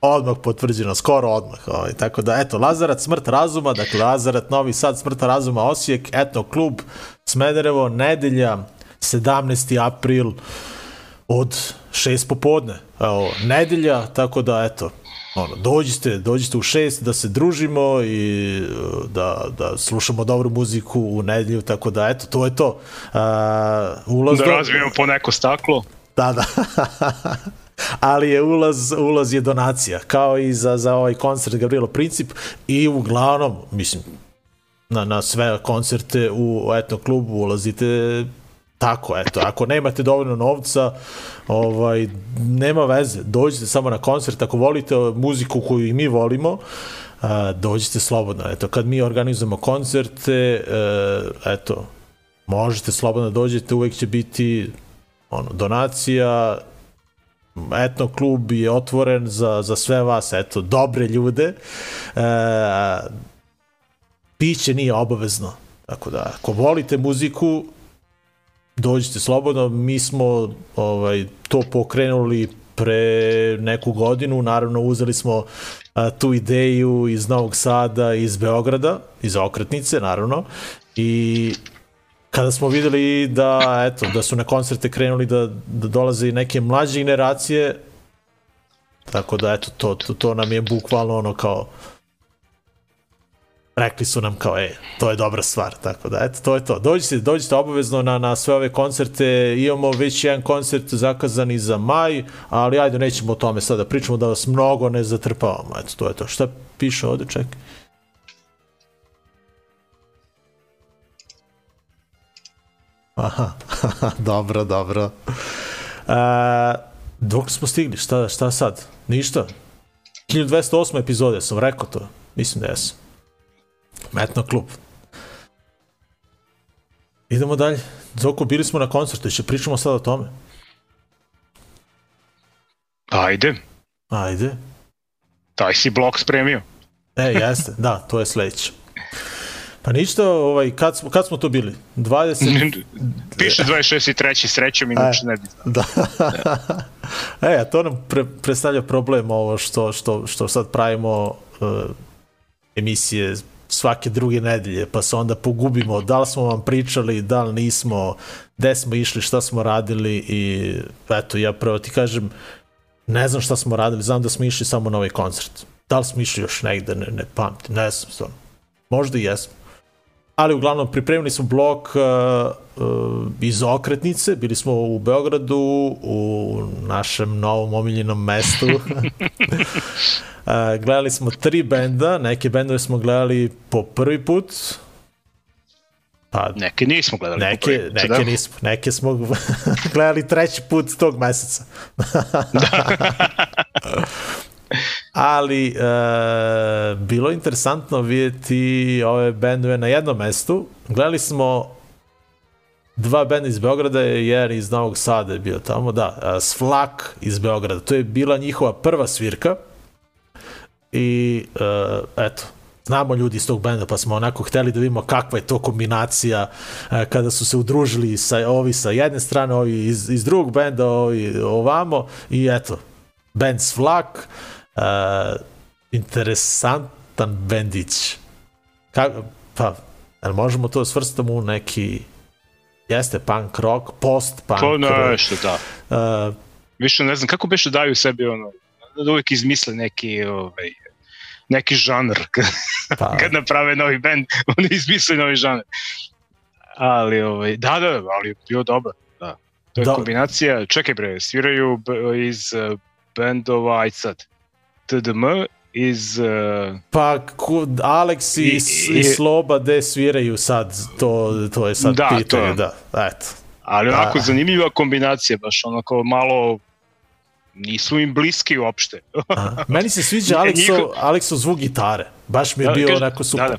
odmah potvrđeno, skoro odmah. Ovaj. Tako da, eto, Lazarac, smrt razuma, dakle, Lazarac, Novi Sad, smrt razuma, Osijek, etno klub, Smederevo, nedelja, 17. april, od 6 popodne. Evo, nedelja, tako da, eto, ono, dođite, dođite u šest da se družimo i uh, da, da slušamo dobru muziku u nedlju, tako da eto, to je to. Uh, ulaz Da do- razvijemo po neko staklo. Da, da. Ali je ulaz, ulaz je donacija, kao i za, za ovaj koncert Gabrielo Princip i uglavnom, mislim, na, na sve koncerte u etno klubu ulazite tako, eto, ako nemate dovoljno novca, ovaj, nema veze, dođite samo na koncert, ako volite muziku koju i mi volimo, a, dođite slobodno, eto, kad mi organizujemo koncerte, e, eto, možete slobodno da dođete, uvek će biti ono, donacija, etno klub je otvoren za, za sve vas, eto, dobre ljude. E, piće nije obavezno. Tako da, ako volite muziku, dođite slobodno. Mi smo ovaj, to pokrenuli pre neku godinu, naravno uzeli smo a, tu ideju iz Novog Sada, iz Beograda, iz Okretnice, naravno, i kada smo videli da eto da su na koncerte krenuli da, da dolaze i neke mlađe generacije tako da eto to, to, to nam je bukvalno ono kao rekli su nam kao ej, to je dobra stvar, tako da eto to je to. Dođite, dođite obavezno na, na sve ove koncerte, imamo već jedan koncert zakazan i za maj, ali ajde nećemo o tome sada da pričamo da vas mnogo ne zatrpavamo, eto to je to. Šta piše ovde, čekaj? Aha, dobro, dobro. E, dok smo stigli, šta, šta sad? Ništa. 1208. epizode, sam rekao to. Mislim da jesam. Metno klub. Idemo dalje. Zoko, bili smo na koncertu, će pričamo sad o tome. Ajde, Ajde. taj si blok spremio. E, jeste, da, to je sledeće. Pa ništa, ovaj, kad, smo, kad smo to bili? 20... Piše 26 i 3. srećom, inače ne bi. Da. e, a to nam pre, predstavlja problem ovo što, što, što sad pravimo uh, emisije svake druge nedelje, pa se onda pogubimo da li smo vam pričali, da li nismo, gde smo išli, šta smo radili i eto, ja prvo ti kažem, ne znam šta smo radili, znam da smo išli samo na ovaj koncert. Da li smo išli još negde, ne, ne pamtim, ne znam stvarno. Možda i jesmo. Ali uglavnom pripremili smo blok uh, uh, iz okretnice, bili smo u Beogradu, u našem novom omiljenom mestu. uh, gledali smo tri benda, neke bendove smo gledali po prvi put, pa Neke nismo gledali. po neke, prvi neke da. nismo, neke smo gledali treći put tog meseca. Ali e, bilo interesantno vidjeti ove bendove na jednom mestu. Gledali smo dva benda iz Beograda, jedan iz Novog Sada je bio tamo, da, e, Svlak iz Beograda. To je bila njihova prva svirka i e, eto, znamo ljudi iz tog benda, pa smo onako hteli da vidimo kakva je to kombinacija e, kada su se udružili sa, ovi sa jedne strane, ovi iz, iz drugog benda, ovi ovamo i eto, band Svlak, e, interesantan bendić. Ka, pa, jel možemo to svrstamo u neki jeste punk rock, post punk To rock. nešto, da. Uh, Više ne znam kako beše daju sebi ono, da uvek izmisle neki, ovaj, neki žanr. pa, Kad naprave novi band, oni izmisle novi žanr. Ali, ovaj, da, da, ali bio dobar. Da. To je Da. kombinacija, čekaj bre, sviraju iz uh, bendova, aj sad, TDM, iz... Uh, Pa ku, Alex i, I- i, Sloba gde sviraju sad, to, to je sad Da, pitanje, to. da, eto. ali onako Da. zanimljiva kombinacija, baš onako malo nisu im bliski uopšte. Aha. Meni se sviđa Alexo, Alexo zvuk gitare, baš mi je Da, bio kažem- onako super. Da, da.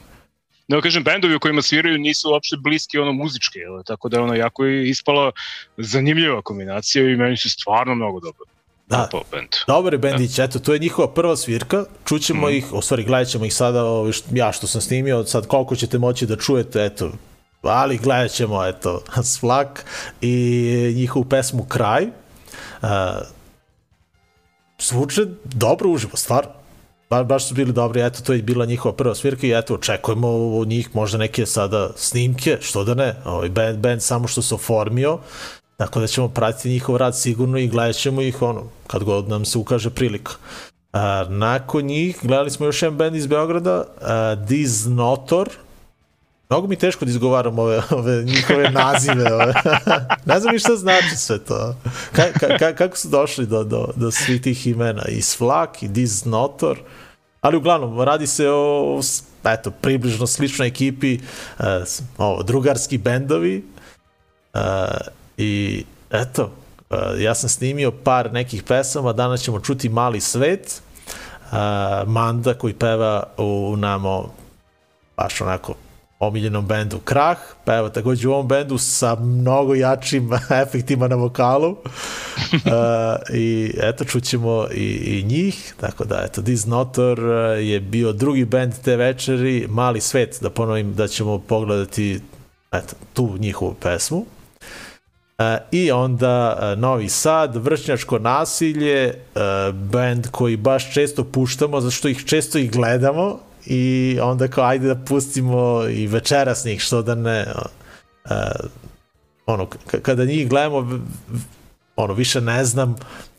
Ne, kažem, bendovi u kojima sviraju nisu uopšte bliski ono muzičke, jel? tako da je ono jako ispala zanimljiva kombinacija i meni se stvarno mnogo dobro. Da. band. Dobar je bendić, eto, to je njihova prva svirka, čućemo Mhm. ih, u stvari gledat ćemo ih sada, ovi što, ja što sam snimio, sad koliko ćete moći da čujete, eto, ali gledat ćemo, eto, Svlak i njihovu pesmu Kraj. Uh, zvuče dobro uživo, stvarno. Ba, baš su bili dobri, eto, to je bila njihova prva svirka i eto, očekujemo od njih možda neke sada snimke, što da ne, ovaj band, band samo što se oformio, tako da ćemo pratiti njihov rad sigurno i gledat ćemo ih ono, kad god nam se ukaže prilika. A, nakon njih gledali smo još jedan band iz Beograda, a, Diznotor. Mnogo mi teško da izgovaram ove, ove njihove nazive. Ove. ne znam šta znači sve to. Ka, ka, ka, kako su došli do, do, do svih tih imena? I Svlak, i Diznotor. Ali uglavnom, radi se o eto, približno sličnoj ekipi, uh, ovo, drugarski bendovi. Uh, I eto, ja sam snimio par nekih pesama, danas ćemo čuti Mali svet, Manda koji peva u namo baš onako omiljenom bendu Krah, peva takođe u ovom bendu sa mnogo jačim efektima na vokalu uh, i eto čućemo i, i njih, tako da eto Disnotor je bio drugi bend te večeri, Mali svet, da ponovim da ćemo pogledati eto, tu njihovu pesmu. Uh, I onda uh, Novi Sad, Vršnjačko nasilje, uh, band koji baš često puštamo, zato što ih često ih gledamo i onda kao ajde da pustimo i večeras njih, što da ne ono, kada njih gledamo ono, više ne znam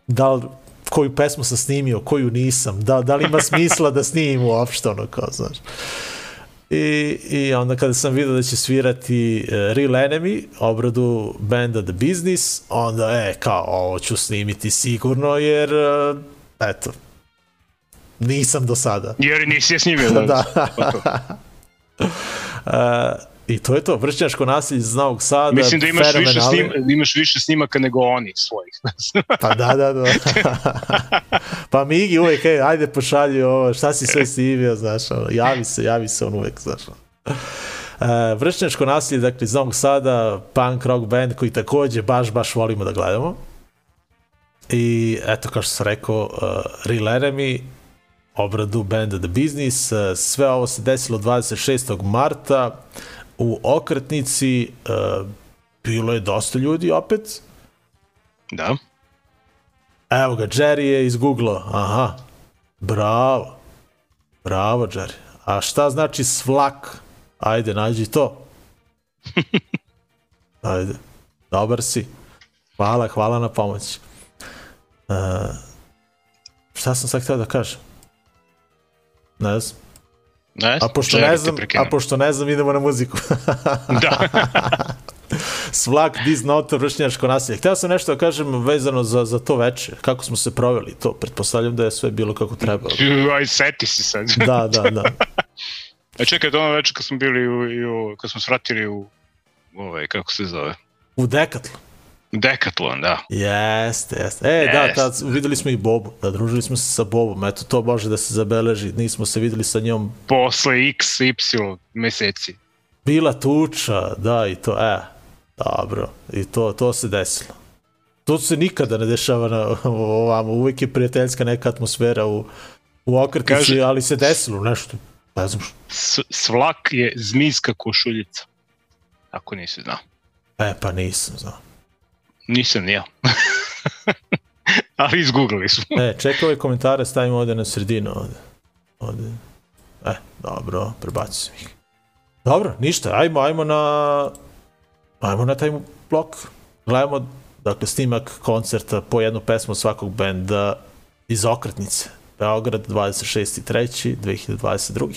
da li koju pesmu sam snimio, koju nisam, da, da li ima smisla da snimim uopšte, ono kao, znaš. I, I onda kada sam vidio da će svirati uh, Real Enemy, obradu benda The Business, onda, e, kao, ovo ću snimiti sigurno, jer, uh, eto, nisam do sada. Jer nisi je snimio. Da. da. uh, I to je to, vršnjačko nasilje iz Novog Sada. Mislim da imaš više, snim, imaš više snimaka nego oni svojih. pa da, da, da. pa Migi uvek, ej, ajde pošalji ovo, šta si sve snimio, znaš, ono, javi se, javi se on uvek, znaš. Uh, vršnjačko nasilje, dakle, iz Novog Sada, punk rock band koji takođe baš, baš volimo da gledamo. I eto, kao što sam rekao, uh, Real Enemy, obradu benda The Business. Sve ovo se desilo 26. marta u okretnici. Bilo je dosta ljudi opet. Da. Evo ga, Jerry je izgooglao. Aha, bravo. Bravo, Jerry. A šta znači svlak? Ajde, nađi to. Ajde. Dobar si. Hvala, hvala na pomoći. Uh, šta sam sad htio da kažem? Ne znam. Ne, a pošto ne znam, a pošto ne znam, idemo na muziku. da. Svlak, disnotor, vršnjačko nasilje. Hteo sam nešto da kažem vezano za, za to veče, kako smo se proveli to. Pretpostavljam da je sve bilo kako treba. Aj, seti si sad. da, da, da. A čekaj, ono veče kad smo bili u, u kad smo svratili u, ovaj, kako se zove? U Dekatlu. Decathlon, da. Jeste, jeste. E, yes. da, tad videli smo i Bobu, da družili smo se sa Bobom, eto to može da se zabeleži, nismo se videli sa njom. Posle x, y meseci. Bila tuča, da, i to, e, dobro, i to, to se desilo. To se nikada ne dešava na ovamo, uvek je prijateljska neka atmosfera u, u okretnici, Kaže, ali se desilo nešto, ne znam što. Svlak je zmijska košuljica, ako nisi znao. E, pa nisam znao. Nisam ja. Ali izgooglili smo. E, čekaj ove komentare, stavimo ovde na sredinu. Ovde. ovde. E, dobro, prebacim ih. Dobro, ništa, ajmo, ajmo na... Ajmo na taj blok. Gledamo, dakle, snimak koncerta po jednu pesmu svakog benda iz okretnice. Beograd 26.3.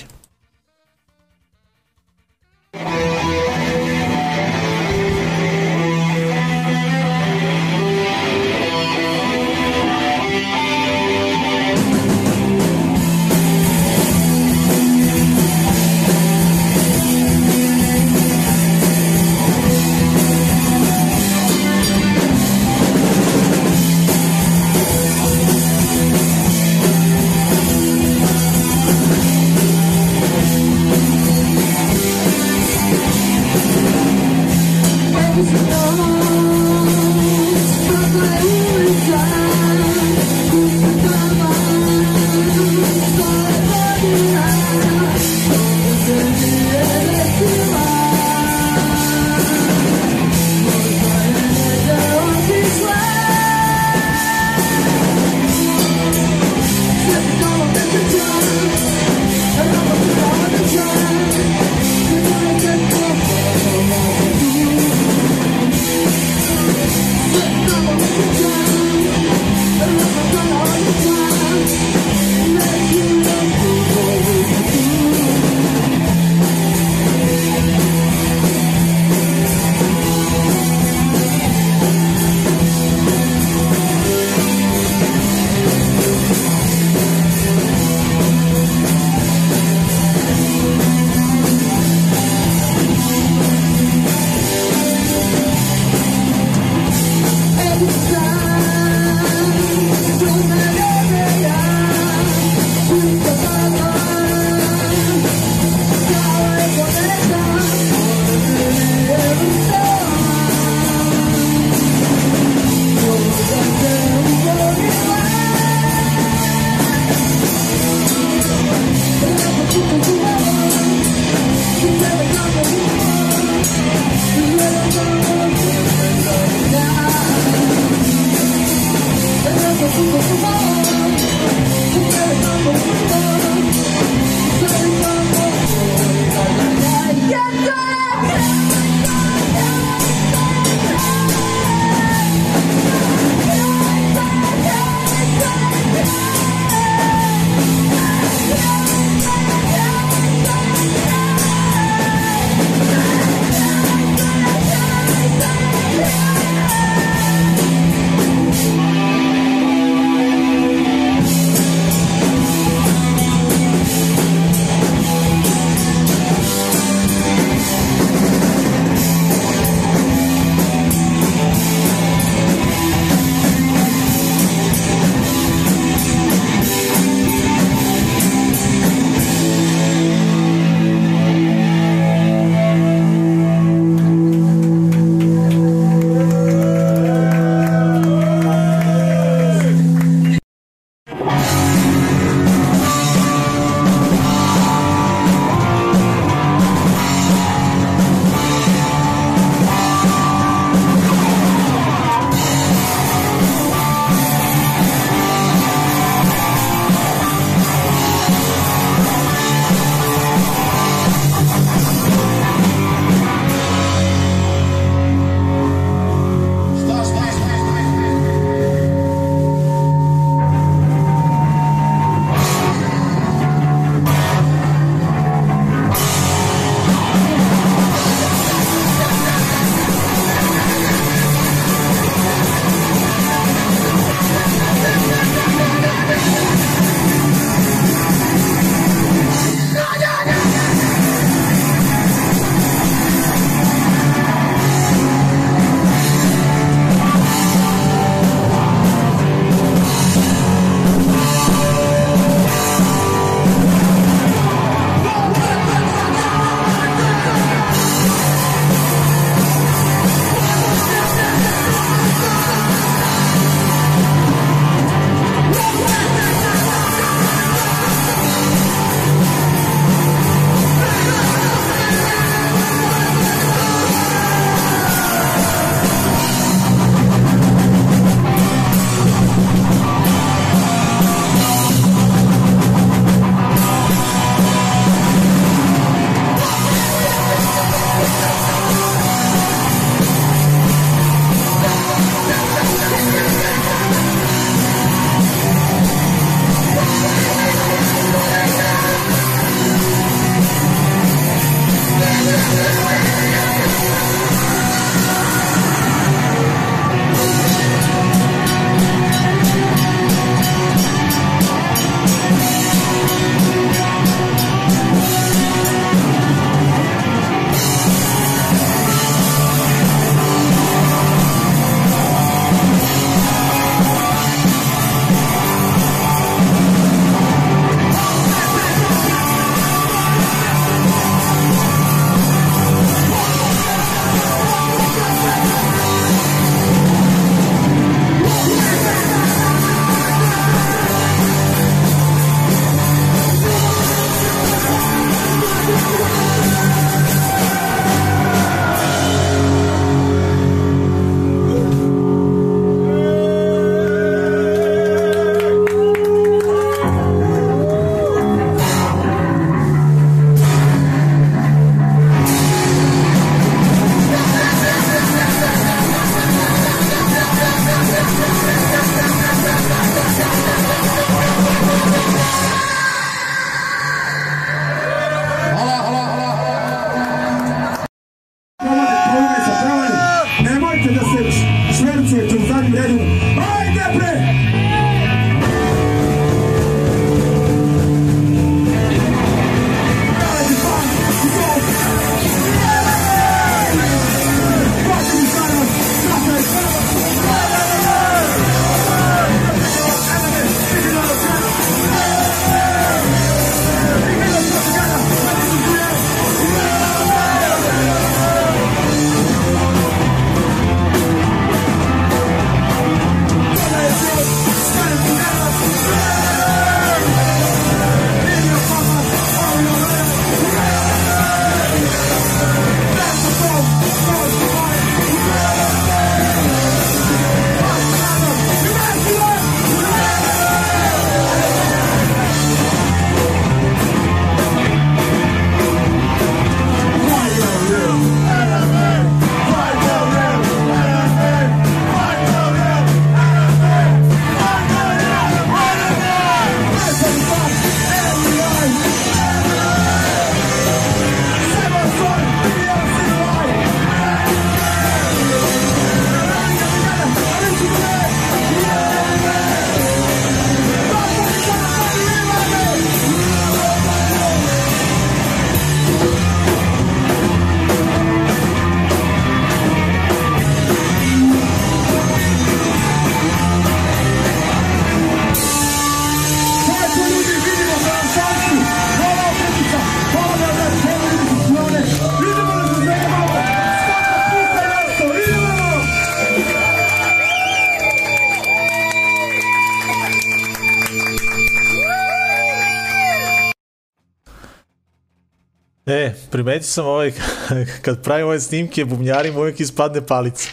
primetio sam ovaj, kad pravim ove snimke, bubnjarima uvijek ispadne palica.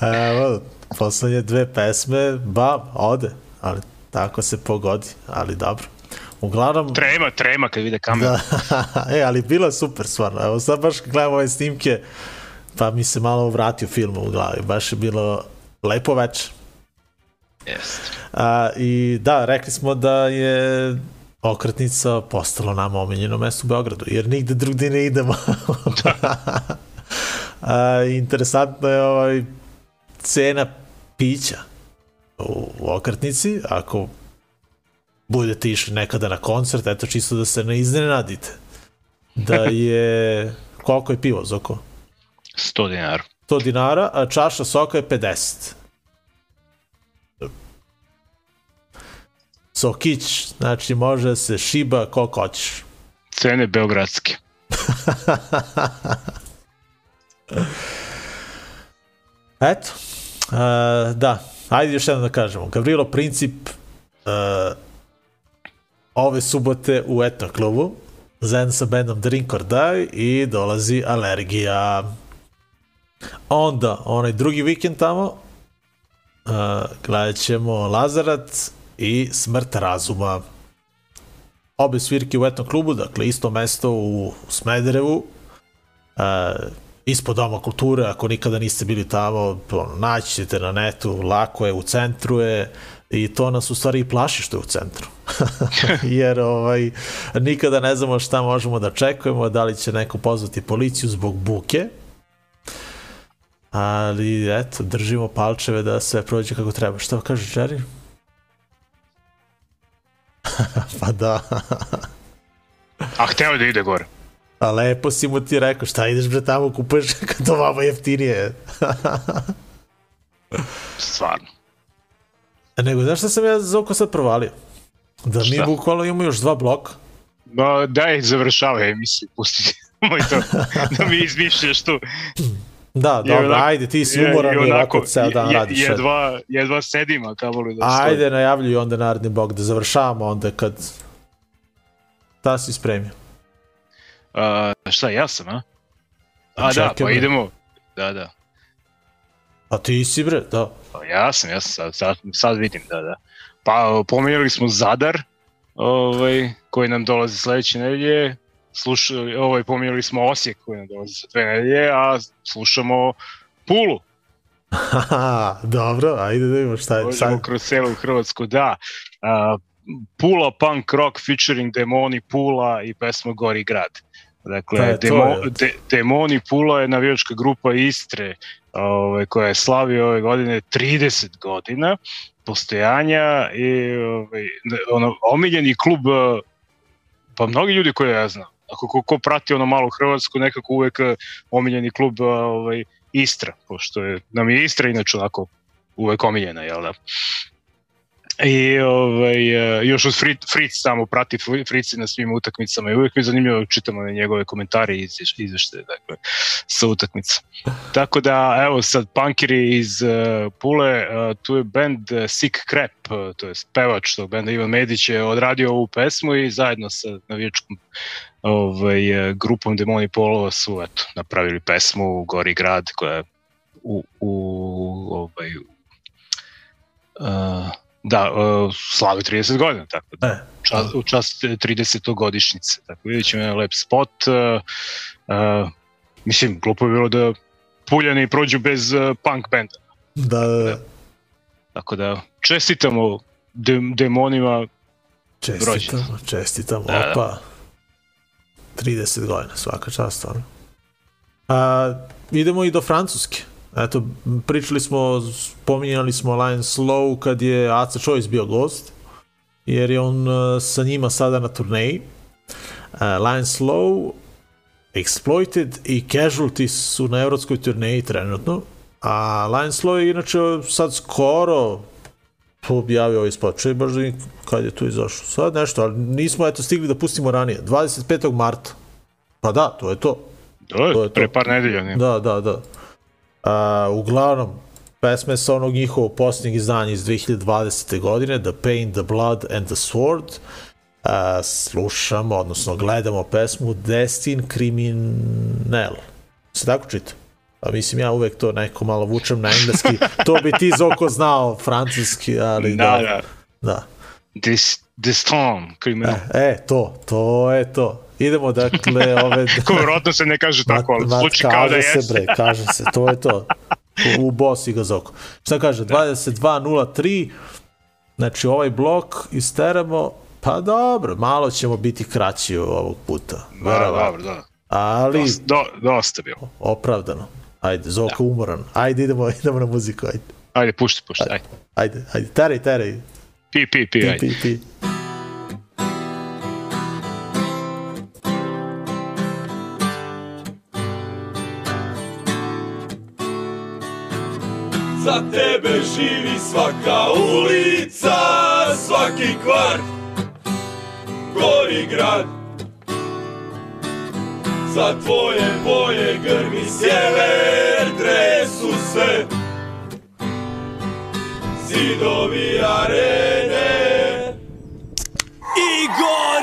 Evo, poslednje dve pesme, ba, ode, ali tako se pogodi, ali dobro. Uglavnom, Trema, trema kad vide kameru. da, e, ali bila super stvarno. Evo sad baš gledam ove snimke, pa mi se malo vratio film u glavi. Baš je bilo lepo večer. Jeste. A, I da, rekli smo da je okretnica postalo nama omiljeno mesto u Beogradu, jer nigde drugde ne idemo. A, interesantno je ovaj cena pića u, u okretnici, ako budete išli nekada na koncert, eto čisto da se ne iznenadite. Da je, koliko je pivo, Zoko? 100 dinara. 100 dinara, a čaša soka je 50. Sokić, znači može se šiba koliko hoćeš. Cene beogradske. Eto, uh, da, ajde još jednom da kažemo. Gavrilo Princip uh, ove subote u Etno klubu zajedno sa bandom Drink or Die i dolazi Alergija. Onda, onaj drugi vikend tamo, uh, gledat ćemo Lazarat i Smrt razuma. Obe svirke u Etno klubu, dakle isto mesto u Smederevu, uh, ispod Doma kulture, ako nikada niste bili tamo, ono, naći ćete na netu, lako je, u centru je, i to nas u stvari i plaši što je u centru. Jer ovaj, nikada ne znamo šta možemo da čekujemo, da li će neko pozvati policiju zbog buke, ali eto, držimo palčeve da sve prođe kako treba. Šta kaže Jerry? pa da. A hteo da ide gore. A lepo si mu ti rekao, šta ideš bre tamo kupuješ kad to vama jeftinije. Stvarno. E, Nego, znaš šta sam ja za oko sad provalio? Da mi Šta? bukvalno imamo još dva bloka. Ma, daj, završavaj emisiju, pusti. Moj to, da mi izmišljaš tu. Da, dobro, onako- ajde, ti si Je- umoran i i ovako ceo dan je- radiš. Jedva, jedva sedim, a kamoli da stojim. Ajde, najavljuj onda naredni bog da završavamo onda kad... Da si spremio. A, šta, ja sam, a? A da, pa bre. idemo. Da, da. A ti si bre, da. Pa ja sam, ja sam, sad, sad, sad vidim, da, da. Pa pomenuli smo Zadar, ovaj, koji nam dolazi sledeće nedelje, slušali, ovaj, pomenuli smo Osijek koji nam dolazi sa dve nedelje, a slušamo Pulu. Haha, dobro, ajde da vidimo šta je. Sad, kroz celu Hrvatsku, da. A, Pula Punk Rock featuring Demoni Pula i pesma Gori grad. Dakle, to, Demo, de, Demoni Pula je navijačka grupa Istre ove, koja je slavio ove godine 30 godina postojanja i ove, ono, omiljeni klub pa mnogi ljudi koje ja znam ako ko, ko prati ono malo Hrvatsku nekako uvek e, omiljeni klub e, ovaj, Istra pošto je, nam je Istra inače onako uvek omiljena jel da I ovaj, e, još od Fritz, Fritz samo prati Fritz na svim utakmicama i uvijek mi je zanimljivo da čitamo njegove komentare i izveš- izveštaje dakle, sa utakmica. Tako da, evo sad, punkiri iz uh, Pule, uh, tu je band Sick Crap, uh, to je pevač tog benda Ivan Medić je odradio ovu pesmu i zajedno sa navijačkom ovaj, uh, grupom Demoni Polova su eto, napravili pesmu Gori grad koja je u, u ovaj, uh, da, uh, slavi 30 godina, tako da E. čas, u čast 30. godišnjice. Tako vidjet ćemo jedan lep spot. Uh, uh, mislim, glupo je bilo da Puljani prođu bez uh, punk benda. da, da, da. Tako da čestitamo de, demonima Čestitamo, čestitamo, Da, da. Opa. 30 godina, svaka čast, stvarno. A, idemo i do Francuske. Eto, pričali smo, spominjali smo Lion Slow kad je Aca Choice bio gost, jer je on uh, sa njima sada na turneji. Uh, Lion Slow, Exploited i Casualty su na evropskoj turneji trenutno, a Lion Slow je inače sad skoro objavio ovaj spot, čuje baš da vidim kad je tu izašao. Sad nešto, ali nismo eto stigli da pustimo ranije. 25. marta. Pa da, to je to. To To je, je to. pre par nedelja. Ne? Da, da, da. A, uglavnom, pesme sa onog njihovog posljednjeg izdanja iz 2020. godine, The Pain, The Blood and The Sword. a, slušamo, odnosno gledamo pesmu Destin Criminal. Se tako čita? Pa mislim, ja uvek to neko malo vučem na engleski. To bi ti Zoko znao francuski, ali Da, da. da. Dis, Diston, kriminal. E, e, to, to je to. Idemo dakle ove... Ko rodno se ne kaže tako, ali Ma- ma, zvuči kao da kaže se jeste. bre, kaže se, to je to. U, u boss i ga zoko. Šta kaže, 22.03, znači ovaj blok isteramo, pa dobro, malo ćemo biti kraći ovog puta. Da, dobro, da. Ali, Dosta, do, dosta bilo. opravdano. Ajde, Zoko umoran. Ajde, idemo, idemo na muziku, ajde. Ajde, pušti, pušti, ajde. Ajde, ajde, teraj, teraj. Pi, pi, pi, Pi, ajde. pi, pi. Za tebe živi svaka ulica, svaki kvart, gori grad. Za tvoje boje grmi sjever, tresu se zidovi arene. I gori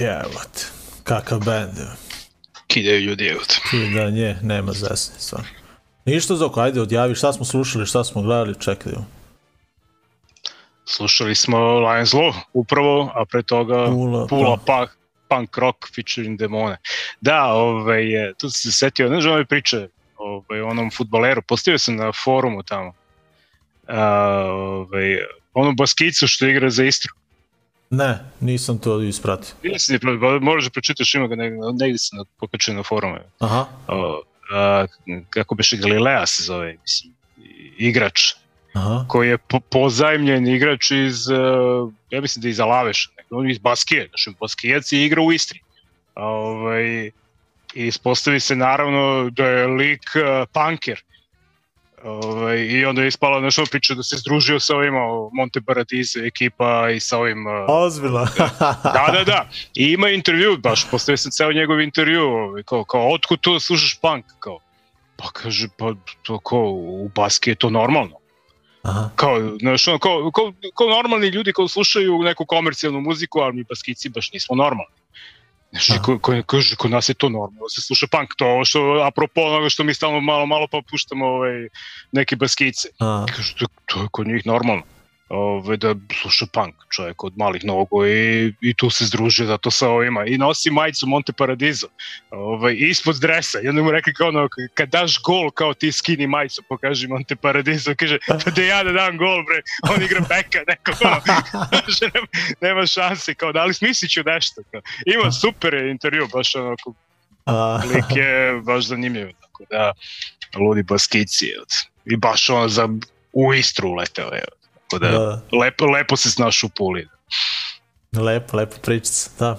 Jevot, kakav band. Kidaju ljudi, evo te. Ti da nje, nema zesne, stvarno. Ništa Zoko, ajde odjavi šta smo slušali, šta smo gledali, čekaj. Slušali smo Lions Law upravo, a pre toga Pula, Pula, pa. pa. Punk Rock featuring Demone. Da, ovaj, e, tu sam se setio, znaš ove priče ovaj, onom futboleru, postavio sam na forumu tamo. A, ovaj, onu baskicu što igra za Istru. Ne, nisam to ispratio. Nisi moraš da pročitaš, ima ga negde, negde se pokačio na forumu. Aha, O, a, kako beše Galilea se zove, mislim, igrač aha, koji je po, pozajmljen igrač iz, uh, ja mislim da je iz Alaveša, on je iz Baskije, znači Baskijac i igra u Istri. A, ovaj, I ispostavi se naravno da je lik uh, punker. Ovaj, I onda je ispala nešto priča da se združio sa ovima Monte Paradiso ekipa i sa ovim ozbiljno. da, da, da. I ima intervju, baš postavio sam ceo njegov intervju, ovaj, kao, kao, otkud to da slušaš punk, kao, pa kaže, pa to kao, u Baski je to normalno. Aha, Kao, znaš, ono, kao, kao, kao normalni ljudi koji slušaju neku komercijalnu muziku, ali mi Baskici baš nismo normalni. Znaš, Aha. ko, ko, kaže, kod nas je to normalno, da se sluša punk, to ovo što, apropo onoga što mi stalno malo, malo pa puštamo ovaj, neke Baskice. Kaže, to, to je kod njih normalno. Ove, da sluša punk čovjek od malih nogu i, i tu se združio zato sa ovima i nosi majicu Monte Paradiso Ove, ispod dresa i onda mu rekli kao ono kad daš gol kao ti skini majicu pokaži Monte Paradiso kaže pa da ja da dam gol bre on igra beka neko ono, kaže, nema, nema šanse kao da li smislit ću nešto kao. ima super je intervju baš onako lik je baš zanimljiv tako da ludi baskici i baš ono za u Istru uleteo evo. Tako da, da, lepo, lepo se snaš u Puli lepo, lepo pričica, da.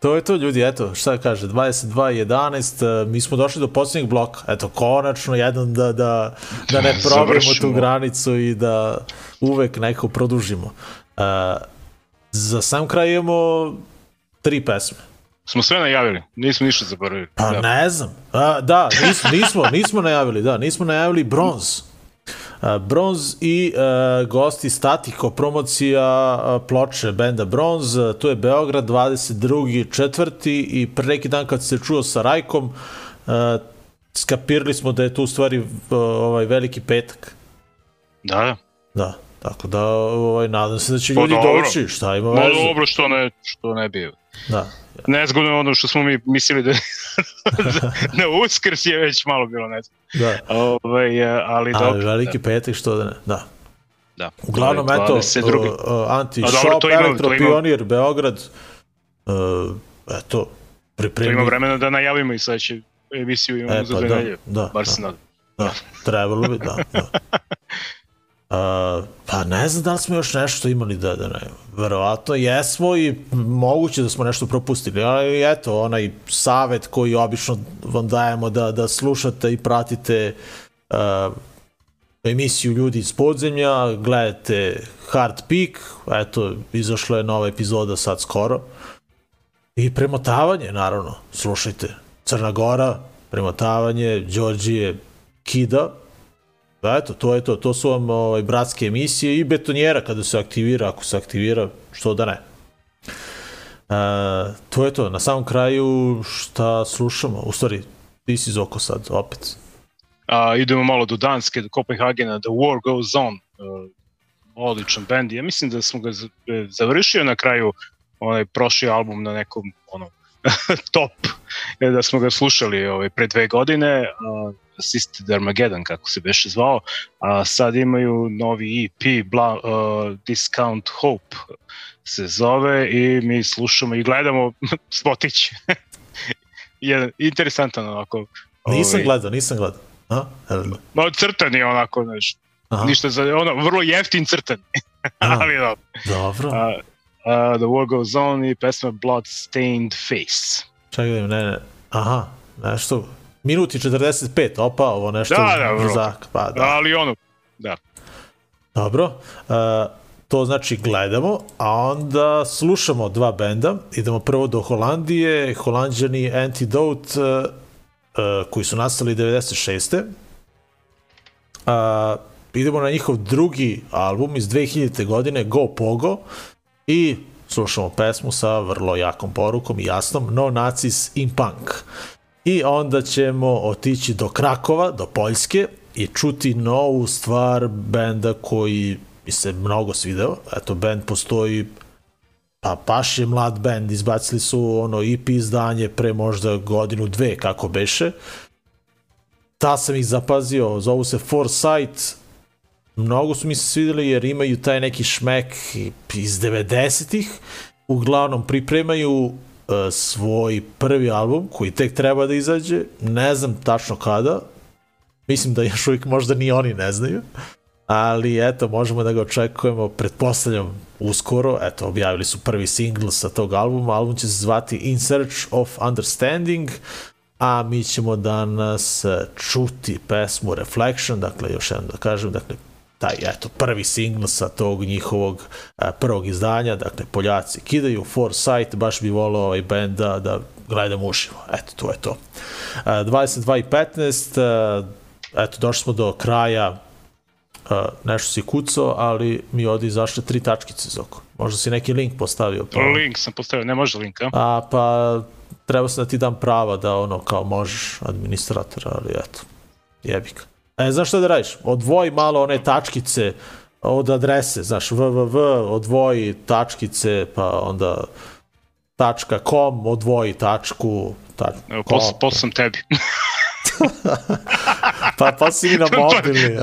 To je to ljudi, eto, šta kaže, 22.11, mi smo došli do posljednjeg bloka, eto, konačno jedan da, da, da ne probimo tu granicu i da uvek neko produžimo. Uh, za sam kraj imamo tri pesme. smo sve najavili, nismo ništa zaboravili Pa da. ne znam. A, da, nismo, nismo, nismo najavili, da, nismo najavili bronz. A, bronz i a, gosti Statiko, promocija a, ploče benda Bronz, a, to je Beograd 22. četvrti i pre neki dan kad se čuo sa Rajkom, a, skapirali smo da je to u stvari ovaj veliki petak. da, da. Da, tako da ovaj, nadam se da će Pa ljudi dobro. doći, šta ima Ma veze. dobro što ne, što ne bi Da, nezgodno je ono što smo mi mislili da na uskrs je već malo bilo nezgodno da. Ovaj, e, ali Ali dobro veliki petak, što da ne, da. da. Uglavnom, To je eto, 22.. uh, uh, Anti A dobro, Shop, to ima- to Beograd, uh, eto, To pripremi. ima vremena da najavimo i sledeću emisiju imamo E, za pa dve da, nedelje. da, Bar da. se nadam. Da, trebalo bi, da. da. Pa ne znam da li smo još nešto imali da, da ne, verovatno jesmo i moguće da smo nešto propustili, ali eto, onaj savet koji obično vam dajemo da, da slušate i pratite uh, emisiju Ljudi iz podzemlja, gledajte Hard Peak, eto, izašla je nova epizoda sad skoro, i premotavanje, naravno, slušajte, Crna Gora, premotavanje, Đorđije, Kida, Da, eto, to je to. To su vam ovaj, bratske emisije i betonjera kada se aktivira, ako se aktivira, što da ne. E, to je to. Na samom kraju šta slušamo? U stvari, ti si Zoko sad, opet. A, idemo malo do Danske, do Kopenhagena, The War Goes On, uh, odličan band. Ja mislim da smo ga e, završio na kraju onaj prošli album na nekom ono, top, e, da smo ga slušali ovaj, pre dve godine, Assisted Armageddon, kako se beše zvao, a sad imaju novi EP, Bla, uh, Discount Hope se zove i mi slušamo i gledamo spotić. Jedan interesantan onako. Nisam ovaj, gledao, nisam gledao. A? Ma crtan je onako, znaš, Aha, ništa za, ono, vrlo jeftin crtan, ali dobro. dobro. Uh, uh, the War Goes On i pesma Blood Stained Face. Čekaj, da ne, ne. Aha, nešto. Minuti 45, opa, ovo nešto. Da, da, brzak, Pa, da. Ali ono, da. Dobro. Uh, to znači gledamo, a onda slušamo dva benda. Idemo prvo do Holandije, Holandjani Antidote, uh, uh, koji su nastali 96. Uh, idemo na njihov drugi album iz 2000. godine, Go Pogo, i slušamo pesmu sa vrlo jakom porukom i jasnom No Nazis in Punk. I onda ćemo otići do Krakova, do Poljske i čuti novu stvar benda koji mi se mnogo svideo. Eto, bend postoji pa baš je mlad bend, izbacili su ono EP izdanje pre možda godinu, dve, kako beše. Ta sam ih zapazio, zovu se Foresight, mnogo su mi se svideli jer imaju taj neki šmek iz 90-ih, uglavnom pripremaju svoj prvi album koji tek treba da izađe, ne znam tačno kada, mislim da još uvijek možda ni oni ne znaju, ali eto, možemo da ga očekujemo, pretpostavljam uskoro, eto, objavili su prvi singl sa tog albuma, album će se zvati In Search of Understanding, a mi ćemo danas čuti pesmu Reflection, dakle, još jednom da kažem, dakle, taj, eto, prvi singl sa tog njihovog a, prvog izdanja, dakle, Poljaci kidaju, Foresight, baš bi volao ovaj band da, da gledam uživo, eto, to je to. A, 22 i 15, a, eto, došli smo do kraja Uh, nešto si kucao, ali mi ovdje izašle tri tačkice iz oko. Možda si neki link postavio. Pa... Link sam postavio, ne može linka. A, pa treba se da ti dam prava da ono, kao možeš administratora, ali eto, jebik. E, znaš šta da radiš? Odvoji malo one tačkice od adrese, znaš, www, odvoji tačkice, pa onda tačka .com, odvoji tačku, tač, Evo, posle sam tebi. pa pa si mi na mobilni.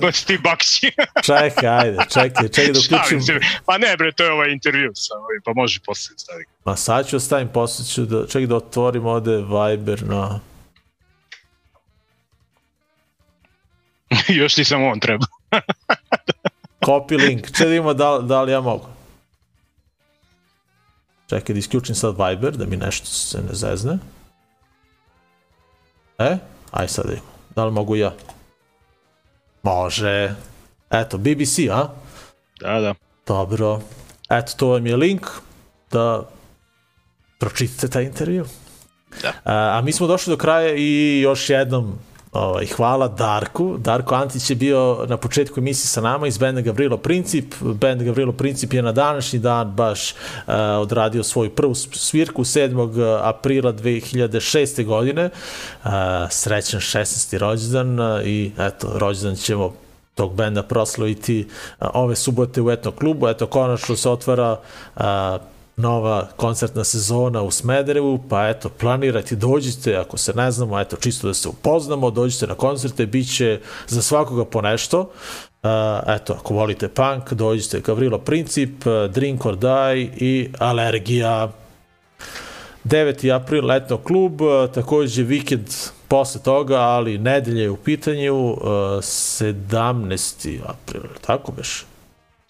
baš ti bakći. čekaj, ajde, čekaj, čekaj da uključim. Pa ne bre, to je ovaj intervju sa ovim, pa može posle staviti. Ma sad ću ostavim, posle ću da, čekaj da otvorim ovde Viber na... Još nisam on treba. Copy link, čekaj da vidimo da, da li ja mogu. Čekaj da isključim sad Viber, da mi nešto se ne zezne. E, aj sad vidimo. Da li mogu ja? Može. Eto, BBC, a? Da, da. Dobro. Eto, to vam je link da pročitate taj intervju. Da. A, a mi smo došli do kraja i još jednom ovaj, hvala Darku. Darko Antić je bio na početku emisije sa nama iz benda Gavrilo Princip. Bend Gavrilo Princip je na današnji dan baš uh, odradio svoju prvu svirku 7. aprila 2006. godine. Uh, srećan 16. rođendan i eto, rođendan ćemo tog benda proslaviti uh, ove subote u etno klubu. Eto, konačno se otvara uh, nova koncertna sezona u Smederevu, pa eto, planirajte, dođite, ako se ne znamo, eto, čisto da se upoznamo, dođite na koncerte, bit će za svakoga po nešto. Uh, eto, ako volite punk, dođite Gavrilo Princip, Drink or Die i Alergija. 9. april, letno klub, takođe vikend posle toga, ali nedelje je u pitanju, uh, 17. april, tako beš?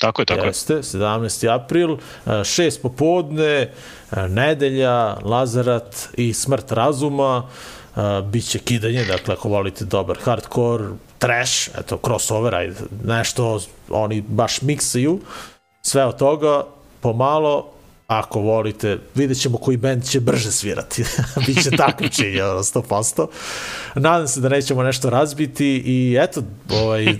Tako je, tako Jeste, 17. april, 6 popodne, nedelja, Lazarat i smrt razuma, biće kidanje, dakle ako volite dobar hardcore, trash, eto, crossover, ajde, nešto oni baš miksaju, sve od toga, pomalo, ako volite, vidjet ćemo koji band će brže svirati. Biće takmičenje, 100%. Nadam se da nećemo nešto razbiti i eto, ovaj,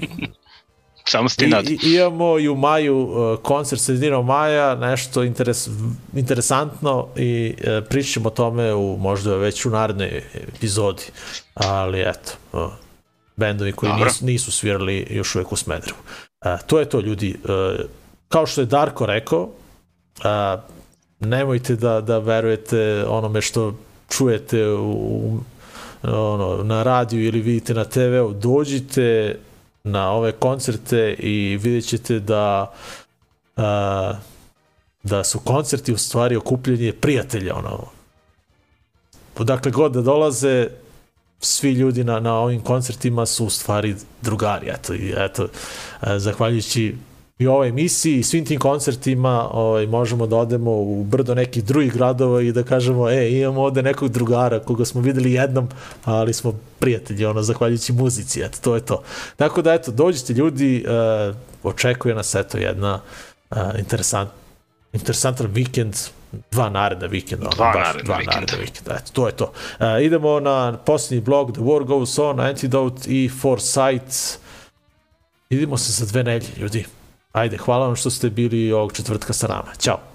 Samo ste nad. I, imamo i u maju uh, koncert sredinom maja, nešto interes, interesantno i uh, pričamo o tome u možda već u narednoj epizodi. Ali eto, uh, bendovi koji nisu, nisu svirali još uvek u Smederevu. Uh, to je to ljudi. Uh, kao što je Darko rekao, uh, nemojte da, da verujete onome što čujete u, ono, na radiju ili vidite na TV-u, dođite, na ove koncerte i vidjet ćete da a, da su koncerti u stvari okupljanje prijatelja ono. Dakle god da dolaze svi ljudi na, na ovim koncertima su u stvari drugari eto, eto zahvaljujući i ovoj emisiji i svim tim koncertima ovaj, možemo da odemo u brdo nekih drugih gradova i da kažemo, e, imamo ovde nekog drugara koga smo videli jednom, ali smo prijatelji, ono, zahvaljujući muzici, eto, to je to. Tako da, eto, dođite ljudi, uh, očekuje nas, eto, jedna uh, interesant, interesantan vikend, dva naredna vikenda. Dva baš, naredna dva vikenda. naredna vikenda. Eto, to je to. Uh, idemo na posljednji blog The War Goes On, Antidote i Foresight. Vidimo se za dve nelje, ljudi. Ajde, hvala vam što ste bili ovog četvrtka sa nama. Ćao.